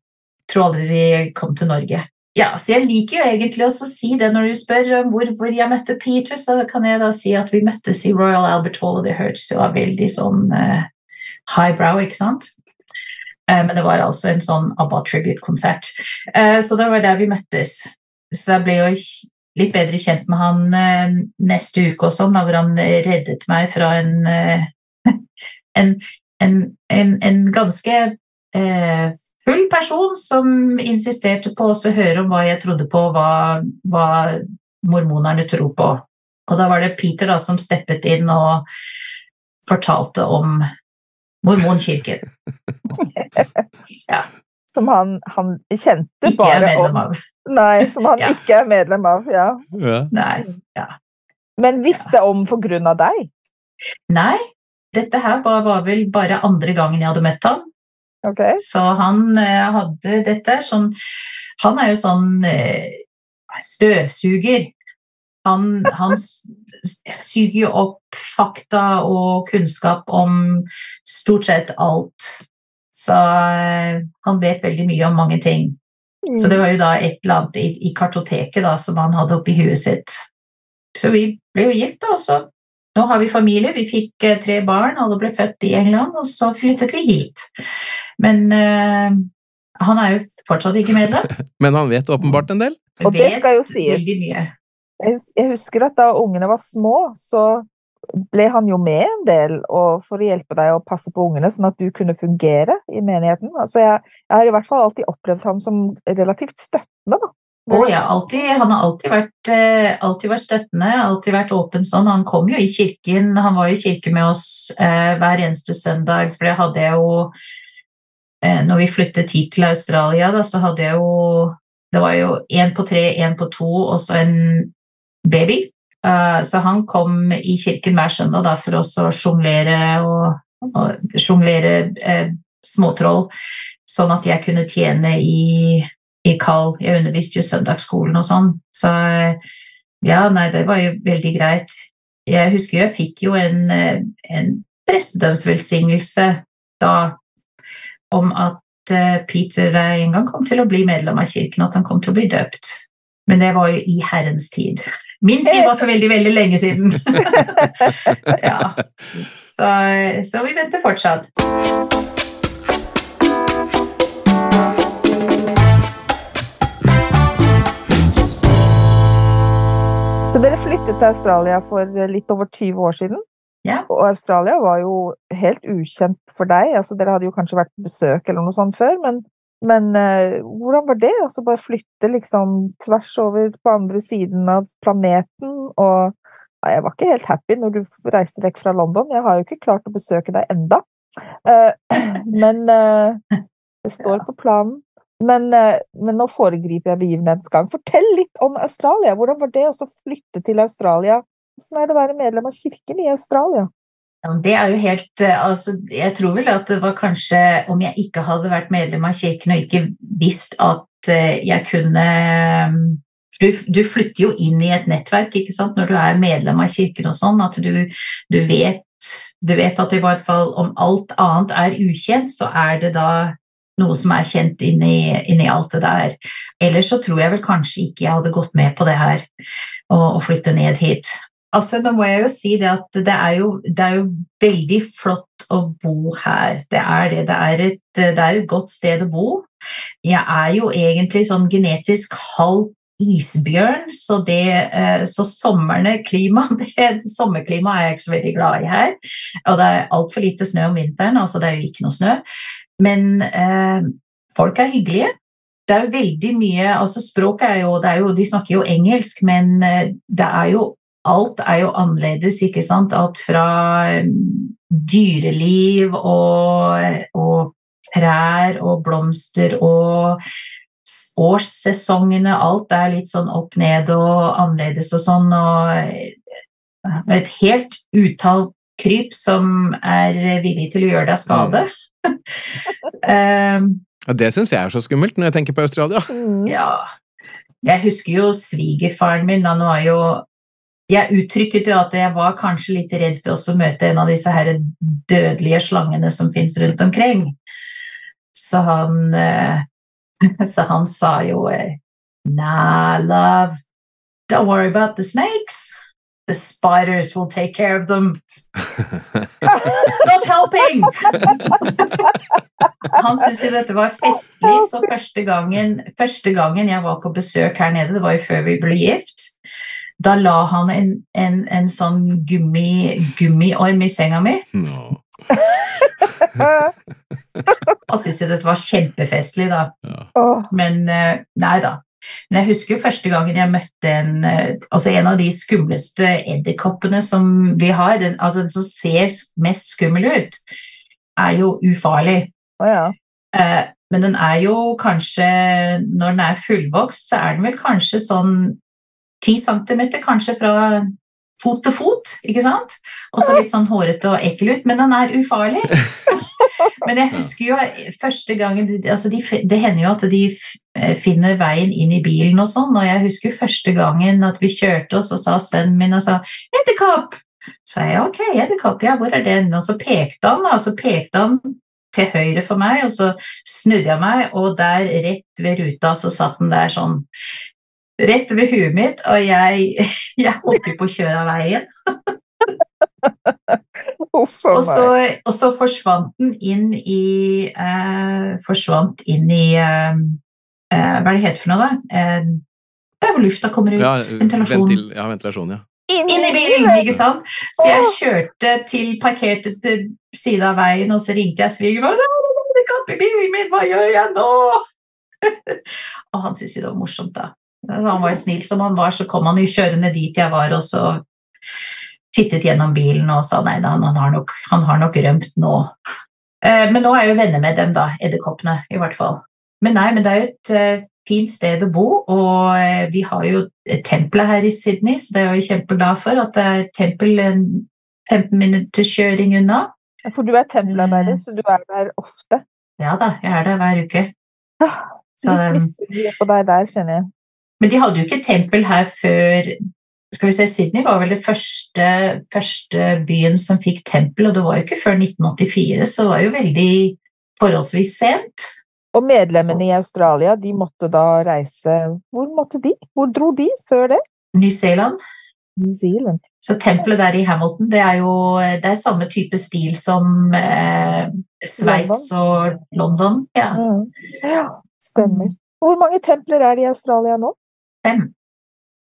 S3: Tror aldri de kom til Norge. Ja, så Jeg liker jo egentlig også å si det når du spør om hvor, jeg møtte Peter, så kan jeg da si at vi møttes i Royal Albert Hall, og det hørtes jo veldig sånn uh, highbrow, ikke sant? Uh, men det var altså en sånn ABBA tribute-konsert. Uh, så det var der vi møttes. Så jeg ble jo litt bedre kjent med han neste uke og da, hvor han reddet meg fra en, [laughs] en, en, en ganske full person som insisterte på å høre om hva jeg trodde på, hva, hva mormonerne tror på. Og da var det Peter da, som steppet inn og fortalte om mormonkirken. [laughs]
S2: ja. Som han, han kjente
S3: ikke bare om av.
S2: Nei, som han ja. ikke er medlem av. Ja.
S1: ja.
S3: Nei, ja.
S2: Men visste om på grunn av deg?
S3: Nei, dette her var, var vel bare andre gangen jeg hadde møtt ham.
S2: Okay.
S3: Så han eh, hadde dette sånn Han er jo sånn eh, støvsuger. Han, han suger jo opp fakta og kunnskap om stort sett alt. Så eh, han vet veldig mye om mange ting. Mm. Så det var jo da et eller annet i, i kartoteket da, som han hadde oppi huet sitt. Så vi ble jo gift, da, og så nå har vi familie. Vi fikk tre barn, alle ble født i England, og så flyttet vi hit. Men uh, han er jo fortsatt ikke medlem. [laughs]
S1: Men han vet åpenbart en del?
S2: Og det skal jo sies. Jeg husker at da ungene var små, så ble han jo med en del for å hjelpe deg å passe på ungene, sånn at du kunne fungere i menigheten. Altså jeg, jeg har i hvert fall alltid opplevd ham som relativt støttende. da.
S3: Oh, ja, alltid, han har alltid vært, eh, alltid vært, støttende, alltid vært åpen sånn. Han kom jo i kirken, han var jo i kirke med oss eh, hver eneste søndag, for det hadde jeg jo når vi flyttet hit til Australia, da, så hadde jeg jo Det var jo én på tre, én på to og så en baby. Eh, så han kom i kirken hver søndag da, for oss å sjonglere og, og sjonglere eh, småtroll, sånn at jeg kunne tjene i, i kall. Jeg underviste jo søndagsskolen og sånn. Så ja, nei, det var jo veldig greit. Jeg husker jeg fikk jo en, eh, en prestedømsvelsignelse da om at eh, Peter en gang kom til å bli medlem av kirken, at han kom til å bli døpt. Men det var jo i Herrens tid. Min tid var for veldig, veldig lenge siden. [laughs] ja. så, så vi venter fortsatt.
S2: Så dere flyttet til Australia for litt over 20 år siden?
S3: Ja.
S2: Og Australia var jo helt ukjent for deg. altså Dere hadde jo kanskje vært på besøk eller noe sånt før, men, men uh, hvordan var det? Altså bare flytte liksom tvers over på andre siden av planeten og ja, Jeg var ikke helt happy når du reiste vekk fra London. Jeg har jo ikke klart å besøke deg enda. Uh, [clears throat] men uh, det står på planen. Men, men, nå foregriper jeg begivenhetens gang. Fortell litt om Australia. Hvordan var det å flytte til Australia hvordan er det å være medlem av kirken i Australia?
S3: Ja, det er jo helt altså, Jeg tror vel at det var kanskje om jeg ikke hadde vært medlem av kirken og ikke visst at eh, jeg kunne du, du, flytter jo inn i et nettverk ikke sant? når du er medlem av kirken og sånn, at du, du, vet, du vet at i hvert fall om alt annet er ukjent, så er det da noe som er kjent inni, inni alt det der. Ellers så tror jeg vel kanskje ikke jeg hadde gått med på det her, å flytte ned hit. Altså, nå må jeg jo si det at det er jo, det er jo veldig flott å bo her. Det er det. Det er, et, det er et godt sted å bo. Jeg er jo egentlig sånn genetisk halv isbjørn, så, det, eh, så sommerne klima, [laughs] det, sommerklima er jeg ikke så veldig glad i her. Og det er altfor lite snø om vinteren, altså det er jo ikke noe snø. Men eh, folk er hyggelige. Det er jo veldig mye altså Språket er jo, er jo De snakker jo engelsk, men eh, det er jo alt er jo annerledes, ikke sant? Alt fra mm, dyreliv og, og trær og blomster og årssesongene, alt er litt sånn opp ned og annerledes og sånn, og et helt utall kryp som er villig til å gjøre deg skade. [laughs]
S1: um, det syns jeg er så skummelt når jeg tenker på Australia.
S3: Ja. Jeg husker jo svigerfaren min, han var jo jeg uttrykket jo at jeg var kanskje litt redd for å møte en av disse her dødelige slangene som fins rundt omkring. Så han, eh, [laughs] så han sa jo eh, Nah, love, don't worry about the snakes. The spiders will take care of them. [laughs] Not helping! Han syntes jo dette var festlig, så første gangen, første gangen jeg var på besøk her nede, det var jo før vi ble gift, da la han en, en, en sånn gummi, gummiorm i senga mi. No. [laughs] Han syntes jo dette var kjempefestlig, da. Ja. Men eh, nei da. Men jeg husker jo første gangen jeg møtte en, eh, altså en av de skumleste edderkoppene som vi har. Den, altså den som ser mest skummel ut, er jo ufarlig.
S2: Oh, ja.
S3: Eh, men den er jo kanskje Når den er fullvokst, så er den vel kanskje sånn ti centimeter kanskje fra fot til fot, ikke sant? Og så litt sånn hårete og ekkel ut, men den er ufarlig. [laughs] Men jeg husker jo første gangen altså de, Det hender jo at de eh, finner veien inn i bilen og sånn, og jeg husker første gangen at vi kjørte, og så sa sønnen min og sa 'Edderkopp!' Så sa jeg ok, edderkopp, ja, hvor er den? Og så pekte han, og så pekte han til høyre for meg, og så snudde jeg meg, og der rett ved ruta så satt den der sånn rett ved huet mitt, og jeg, [laughs] jeg holdt på å kjøre av veien. [laughs] og, så, og, så, forsvant den inn i eh, Forsvant inn i eh, eh Hva er det heter for noe, da? Eh, der hvor lufta kommer ut.
S1: Ja, ventilasjon. Ventil, ja, ventilasjon, ja.
S3: Inn, i bilen, ikke sant? Så jeg kjørte til parkerte til siden av veien, og så ringte jeg svigermor. 'Det kapp i bilen min, hva gjør jeg nå?' [laughs] og han syntes jo det var morsomt, da. Han var jo snill som han var, så kom han jo kjørende dit jeg var, og så tittet gjennom bilen og sa nei, han har nok, han har nok rømt nå. Eh, men nå er jeg jo venner med dem, da. Edderkoppene, i hvert fall. Men nei, men det er jo et eh, fint sted å bo, og eh, vi har jo et tempel her i Sydney, så det er jeg jo kjempeglad for at det er tempel 15 minutters kjøring unna.
S2: For du er tempelarbeider, så du er der ofte.
S3: Ja da, jeg er der hver uke. Ah,
S2: Litt misunnelig på deg der, kjenner jeg.
S3: Men de hadde jo ikke tempel her før skal vi se, Sydney var vel det første, første byen som fikk tempel, og det var jo ikke før 1984, så det var jo veldig forholdsvis sent.
S2: Og medlemmene i Australia, de måtte da reise Hvor måtte de? Hvor dro de før det?
S3: New Zealand.
S2: New Zealand.
S3: Så tempelet der i Hamilton, det er jo det er samme type stil som eh, Sveits og London. Ja.
S2: Mm. Ja, stemmer. Hvor mange templer er det i Australia nå?
S3: Fem.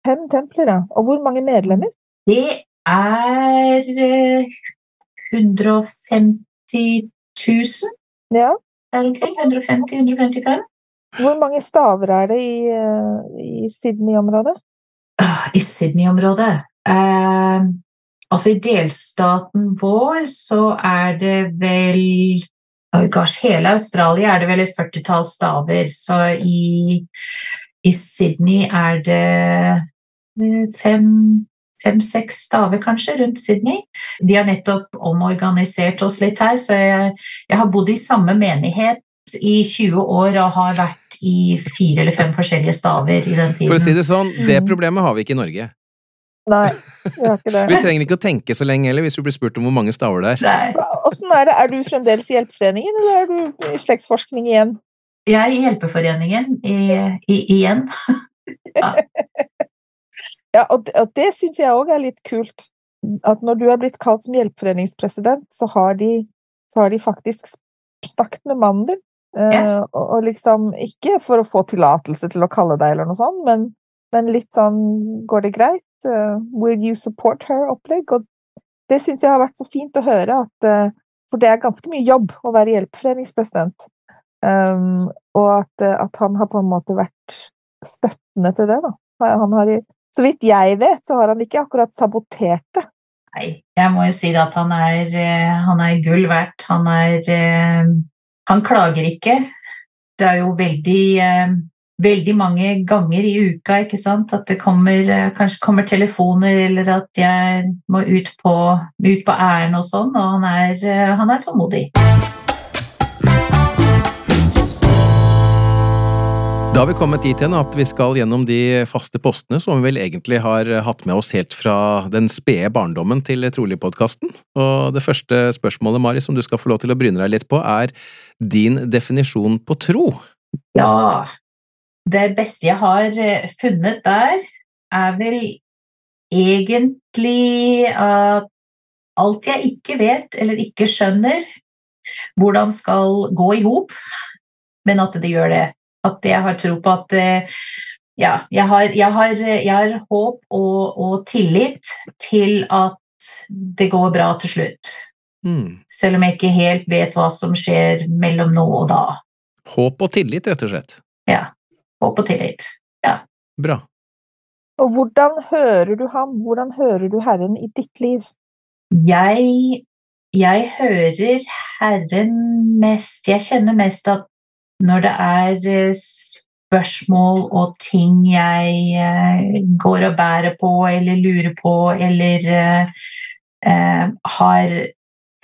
S2: Fem templer, ja. Og hvor mange medlemmer?
S3: Det er eh, 150 000
S2: Ja.
S3: der omkring. 150-155.
S2: Hvor mange staver er det i, eh, i Sydney-området?
S3: Ah, I Sydney-området eh, Altså, i delstaten vår så er det vel oh gosh, Hele Australia er det vel et førtitall staver, så i, i Sydney er det eh, fem fem-seks staver kanskje rundt Sydney. De har nettopp omorganisert oss litt her, så jeg, jeg har bodd i samme menighet i 20 år og har vært i fire eller fem forskjellige staver i den tiden.
S1: For å si det sånn, det
S2: Mm.
S1: problemet har vi ikke i Norge.
S2: Nei, vi har ikke det.
S1: Vi trenger ikke å tenke så lenge heller hvis vi blir spurt om hvor mange staver det er.
S3: Nei,
S2: Åssen er det? Er du fremdeles i Hjelpeforeningen, eller er du i slektsforskning igjen?
S3: Jeg er i Hjelpeforeningen i, i, igjen. [laughs]
S2: Ja, og det, og det syns jeg òg er litt kult. At når du er blitt kalt som hjelpeforeningspresident, så har de, så har de faktisk snakket med mannen din. Eh,
S3: Ja.
S2: og, og liksom ikke for å få tillatelse til å kalle deg eller noe sånt, men, men litt sånn Går det greit? Eh, will you support her-opplegg? Og det syns jeg har vært så fint å høre, at, eh, for det er ganske mye jobb å være hjelpeforeningspresident. Um, og at, at han har på en måte vært støttende til det, da. Har, så vidt jeg vet, så har han ikke akkurat sabotert det.
S3: Nei, jeg må jo si at han er, eh, han er gull verdt. Han er eh, Han klager ikke. Det er jo veldig eh, Veldig mange ganger i uka ikke sant? at det kommer, kanskje kommer telefoner, eller at jeg må ut på, ut på ærend og sånn, og han er, han er tålmodig.
S1: Da har vi kommet dit hen at vi skal gjennom de faste postene som vi vel egentlig har hatt med oss helt fra den spede barndommen til Trolig-podkasten. Og det første spørsmålet, Mari, som du skal få lov til å bryne deg litt på, er din definisjon på tro.
S3: Ja, det beste jeg har eh, funnet der, er vel egentlig at alt jeg ikke vet eller ikke skjønner, hvordan skal gå i hop, men at det gjør det. At jeg har tro på at eh, ja, jeg har, jeg har, jeg har håp og, og tillit til at det går bra til slutt.
S1: Mm.
S3: Selv om jeg ikke helt vet hva som skjer mellom nå og da.
S1: Håp og tillit, rett og slett.
S3: Ja, håp og tillit.
S1: Bra.
S2: Og hvordan hører du ham? Hvordan hører du Herren i ditt liv?
S3: Jeg, jeg hører Herren mest Jeg kjenner mest at når det er eh, spørsmål og ting jeg eh, går og bærer på eller lurer på eller eh, har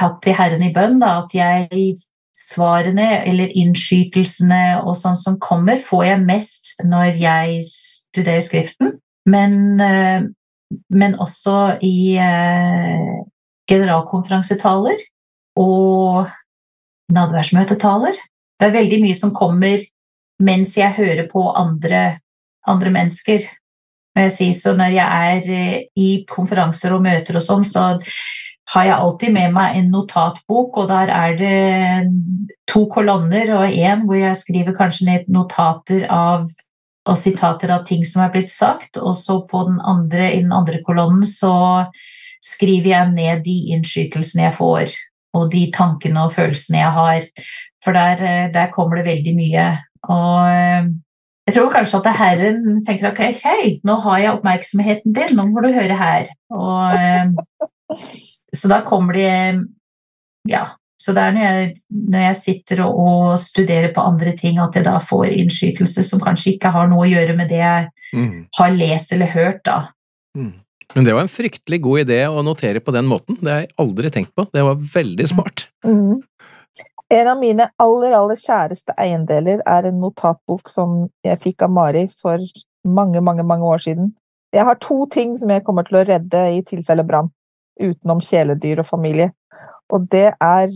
S3: tatt til Herren i bønn, da, at jeg svarene eller innskytelsene og sånn som kommer, får jeg mest når jeg studerer Skriften. Men, men også i generalkonferansetaler og nadværsmøtetaler. Det er veldig mye som kommer mens jeg hører på andre, andre mennesker. Jeg sier, Så når jeg er eh, i konferanser og møter og sånn, så har jeg alltid med meg en notatbok, og der er det to kolonner og én hvor jeg skriver kanskje ned notater av og sitater av ting som er blitt sagt, og så på den andre, i den andre kolonnen så skriver jeg ned de innskytelsene jeg får, og de tankene og følelsene jeg har. For der, eh, der kommer det veldig mye. Og eh, jeg tror kanskje at Herren tenker ok, hei, nå har jeg oppmerksomheten din, nå må du høre her. Og, eh, så da kommer det Ja. Så det er når jeg, når jeg sitter og, og studerer på andre ting, at jeg da får innskytelse som kanskje ikke har noe å gjøre med det jeg
S1: Mm.
S3: har lest eller hørt, da.
S1: Mm. Men det var en fryktelig god idé å notere på den måten. Det har jeg aldri tenkt på. Det var veldig smart.
S2: Mm. En av mine aller, aller kjæreste eiendeler er en notatbok som jeg fikk av Mari for mange, mange, mange år siden. Jeg har to ting som jeg kommer til å redde i tilfelle brann, utenom kjæledyr og familie. Og det er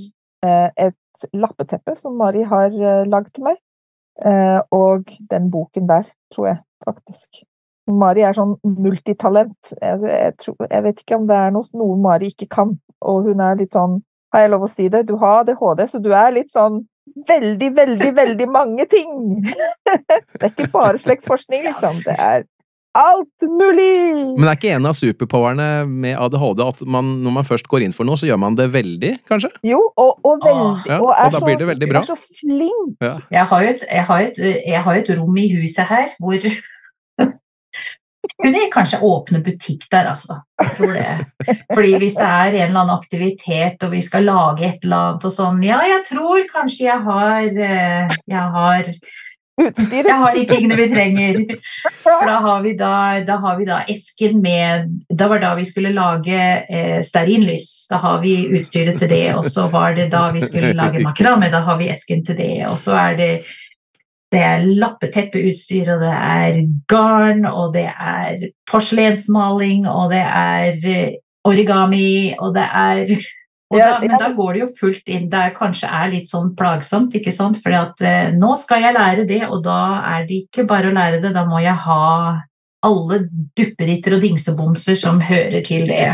S2: eh, et lappeteppe som Mari har eh, lagd til meg, eh, og den boken der, tror jeg faktisk. Mari er sånn multitalent. Jeg, jeg, tror, jeg vet ikke om det er noe, noe Mari ikke kan, og hun er litt sånn har jeg lov å si det? Du har ADHD, så du er litt sånn veldig, veldig, [laughs] veldig mange ting. Det er ikke bare slektsforskning, liksom. Det er alt mulig!
S1: Men er ikke en av superpowerne med ADHD at man, når man først går inn for noe, så gjør man det veldig, kanskje?
S2: Jo, og, og veldig
S1: Ja,
S2: og,
S1: og
S2: er
S1: da
S2: så,
S1: blir det veldig bra.
S2: er så flink.
S1: Ja.
S3: Jeg har et, jeg har et, jeg har et rom i huset her hvor Jeg kanskje åpne butikk der, altså. Fordi hvis det er en eller annen aktivitet, og vi skal lage et eller annet og sånn Ja, jeg tror kanskje jeg har eh, Jeg har,
S2: Utstyret.
S3: jeg har de tingene vi trenger. [laughs] For da har vi da, da, har vi da esken med Da var da vi skulle lage eh, stearinlys. Da har vi utstyret til det. Og så var det da vi skulle lage makrame. Da har vi esken til det. Og så er det det er lappeteppeutstyr, og det er garn, og det er porselensmaling, og det er eh, origami, og det er [laughs] og da, Men da går det jo fullt inn. Det er kanskje er litt sånn plagsomt, ikke sant? For eh, nå skal jeg lære det, og da er det ikke bare å lære det, da må jeg ha alle duppeditter og dingsebomser som hører til det.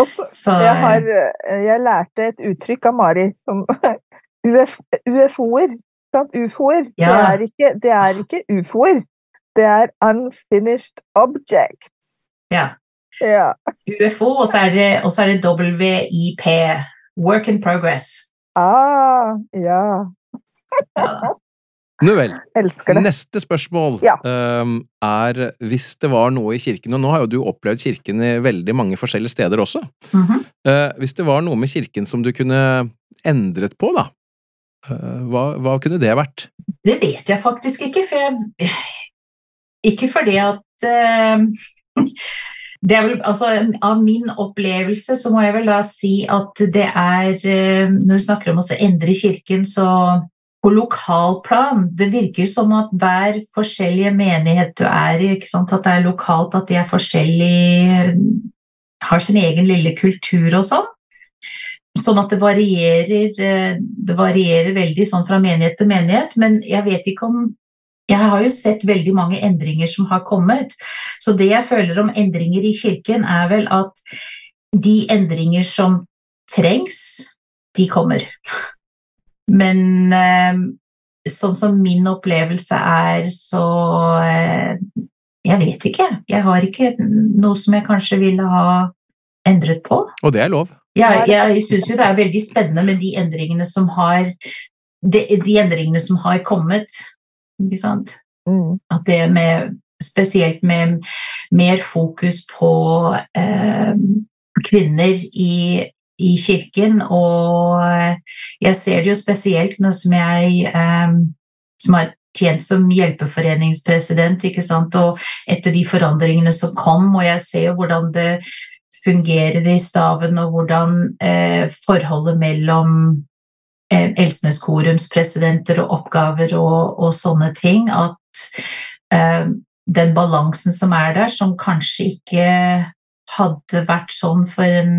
S2: Også, så, jeg, har, eh, jeg lærte et uttrykk av Mari som [laughs] UFO-er. Sant? Ufoer.
S3: Ja.
S2: Det, er ikke, det er ikke ufoer. Det er unfinished objects.
S3: ja.
S2: Ja.
S3: UFO, og så er det, er det WIP, Work in Progress.
S2: Ah, ja.
S3: Ja.
S1: Nå vel. Neste spørsmål
S2: Ja.
S1: um, er hvis det var noe i kirken, og nå har jo du opplevd kirken i veldig mange forskjellige steder også.
S3: Mm
S1: -hmm. uh, hvis det var noe med kirken som du kunne endret på, da, hva, hva kunne det vært?
S3: Det vet jeg faktisk ikke, for jeg Ikke fordi at eh, vel, altså, Av min opplevelse så må jeg vel da si at det er eh, Når du snakker om å endre kirken, så på lokalplan Det virker som at hver forskjellige menighet du er i, at det er lokalt, at de er forskjellige Har sin egen lille kultur og sånn. Sånn at det varierer, eh, det varierer veldig sånn fra menighet til menighet, men jeg vet ikke om Jeg har jo sett veldig mange endringer som har kommet, så det jeg føler om endringer i kirken, er vel at de endringer som trengs, de kommer. Men eh, sånn som min opplevelse er, så eh, Jeg vet ikke. Jeg har ikke noe som jeg kanskje ville ha endret på.
S1: Og det er lov.
S3: Ja, jeg syns jo det er veldig spennende med de endringene som har de, de endringene som har kommet. Ikke sant?
S2: Mm.
S3: At det med Spesielt med mer fokus på eh, kvinner i, i kirken, og jeg ser det jo spesielt nå som jeg eh, som har tjent som hjelpeforeningspresident, ikke sant, og etter de forandringene som kom, og jeg ser jo hvordan det fungerer i staven, og hvordan eh, forholdet mellom eh, Elsnes Korums presidenter og oppgaver og, og sånne ting, at eh, den balansen som er der, som kanskje ikke hadde vært sånn for en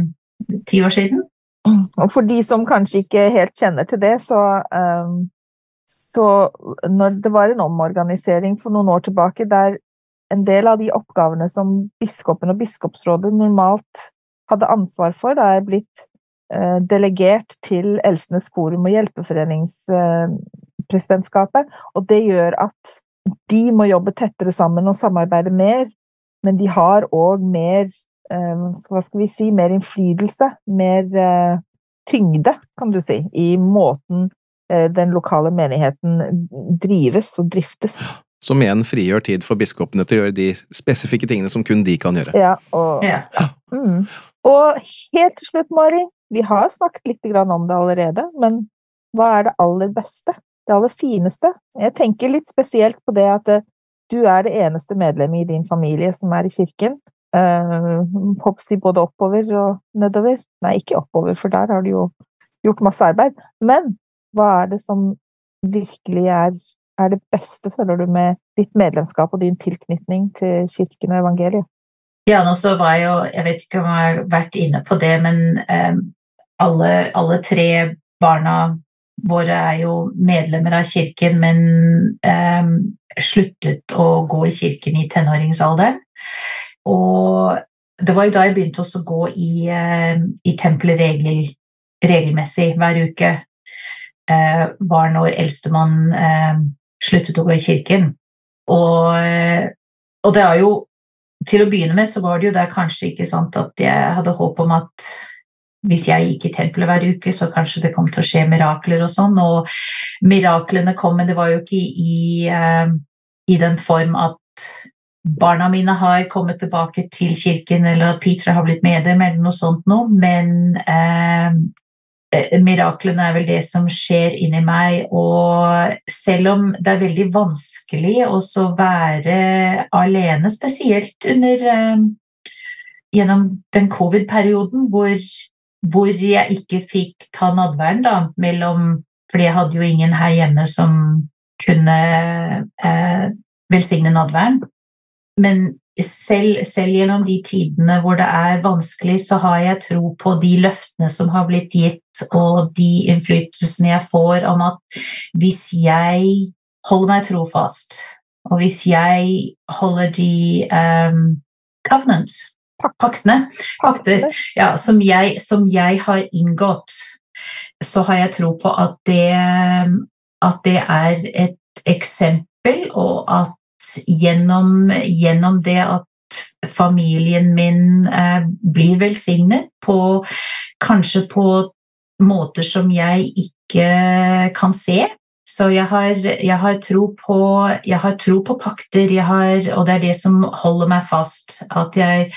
S3: ti år siden.
S2: Og for de som kanskje ikke helt kjenner til det, så, um, så når det var en omorganisering for noen år tilbake der en del av de oppgavene som biskopen og biskopsrådet normalt hadde ansvar for, da er blitt eh, delegert til Elsenes Forum og Hjelpeforeningspresidentskapet. og det gjør at de må jobbe tettere sammen og samarbeide mer, men de har òg mer eh, hva skal vi si, mer innflytelse, mer eh, tyngde, kan du si, i måten den lokale menigheten drives og driftes.
S1: Som igjen frigjør tid for biskopene til å gjøre de spesifikke tingene som kun de kan gjøre.
S2: Ja, og,
S3: Ja.
S2: mm, Og helt til slutt, Mari, vi har snakket litt om det allerede, men hva er det aller beste? Det aller fineste? Jeg tenker litt spesielt på det at eh, du er det eneste medlemmet i din familie som er i kirken. Uh, si både oppover og nedover. Nei, ikke oppover, for der har du jo gjort masse arbeid. Men hva er det som virkelig er, er det beste, føler du, med ditt medlemskap og din tilknytning til kirken og evangeliet?
S3: Ja, nå så var jo Jeg vet ikke om jeg har vært inne på det, men um, alle, alle, tre barna våre er jo medlemmer av kirken, men um, sluttet å gå i kirken i tenåringsalderen. Og det var jo da jeg begynte å gå i, uh, i tempelet regel, regelmessig hver uke. Uh, var når eldstemann uh, sluttet å gå i kirken. Og, og det er jo til å begynne med så var det jo der kanskje ikke sant at jeg hadde håp om at hvis jeg gikk i tempelet hver uke, så kanskje det kom til å skje mirakler og sånn. Og miraklene kom, men det var jo ikke i, uh, i den form at barna mine har kommet tilbake til kirken, eller at Peter har blitt medlem, eller noe sånt noe, men Eh, miraklene er vel det som skjer inni meg, og selv om det er veldig vanskelig å være alene, spesielt under eh, gjennom den covid-perioden hvor, hvor, jeg ikke fikk ta nadværen da, mellom fordi jeg hadde jo ingen her hjemme som kunne eh, velsigne nadværen. Men selv, selv, gjennom de tidene hvor det er vanskelig, så har jeg tro på de løftene som har blitt gitt, og de innflytelsene jeg får om at hvis jeg holder meg trofast, og hvis jeg holder de um, covenants, paktene, pakter, ja, som, jeg, som jeg har inngått, så har jeg tro på at det, at det er et eksempel, og at gjennom, gjennom det at familien min eh, blir velsignet på Kanskje på måter som jeg ikke kan se. Så jeg har, jeg har, tro, på, jeg har tro på pakter, har, og det er det som holder meg fast. At jeg,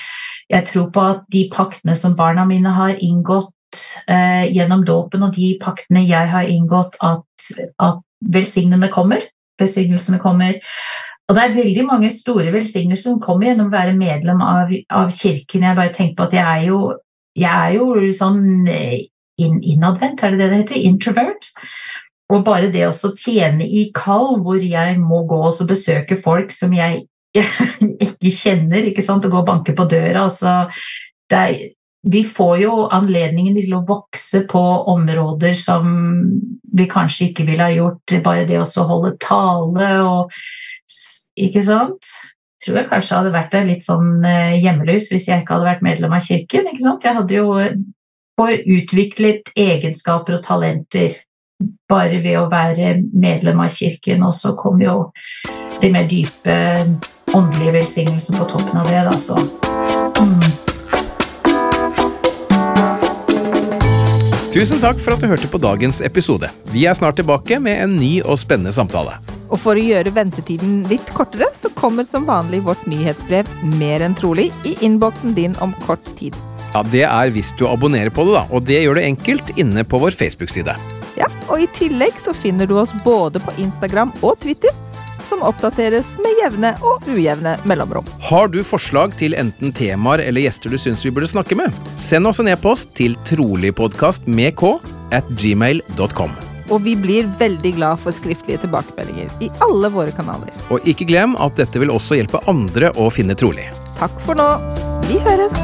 S3: jeg tror på at de paktene som barna mine har inngått eh, gjennom dåpen, og de paktene jeg har inngått, at, at velsignelsene kommer. Velsignelsene kommer. Og det er veldig mange store velsignelser som kommer gjennom å være medlem av, av, kirken. Jeg bare tenker på at jeg er jo, jeg er jo sånn eh, in, innadvendt, er det det det heter? Introvert. Og bare det å tjene i kall, hvor jeg må gå og besøke folk som jeg [laughs] ikke kjenner, ikke sant, og gå og banke på døra altså, er, Vi får jo anledningen til å vokse på områder som vi kanskje ikke ville ha gjort, bare det å holde tale og ikke sant? Tror jeg kanskje hadde vært der litt sånn eh, hjemmeløs hvis jeg ikke hadde vært medlem av kirken. ikke sant? Jeg hadde jo utviklet egenskaper og talenter bare ved å være medlem av kirken, og så kom jo de mer dype åndelige velsignelser på toppen av det. da. Mm.
S1: Tusen takk for at du hørte på dagens episode. Vi er snart tilbake med en ny og spennende samtale.
S2: Og for å gjøre ventetiden litt kortere, så kommer som vanlig vårt nyhetsbrev mer enn trolig i innboksen din om kort tid.
S1: Ja, Det er hvis du abonnerer på det, da, og det gjør du enkelt inne på vår Facebook-side.
S2: Ja, og i tillegg så finner du oss både på Instagram og Twitter, som oppdateres med jevne og ujevne mellomrom.
S1: Har du forslag til enten temaer eller gjester du syns vi burde snakke med? Send oss en e-post til troligpodkast med k at gmail.com
S2: og vi blir veldig glad for skriftlige tilbakemeldinger i alle våre kanaler.
S1: Og ikke glem at dette vil også hjelpe andre å finne trolig.
S2: Takk for nå. Vi høres!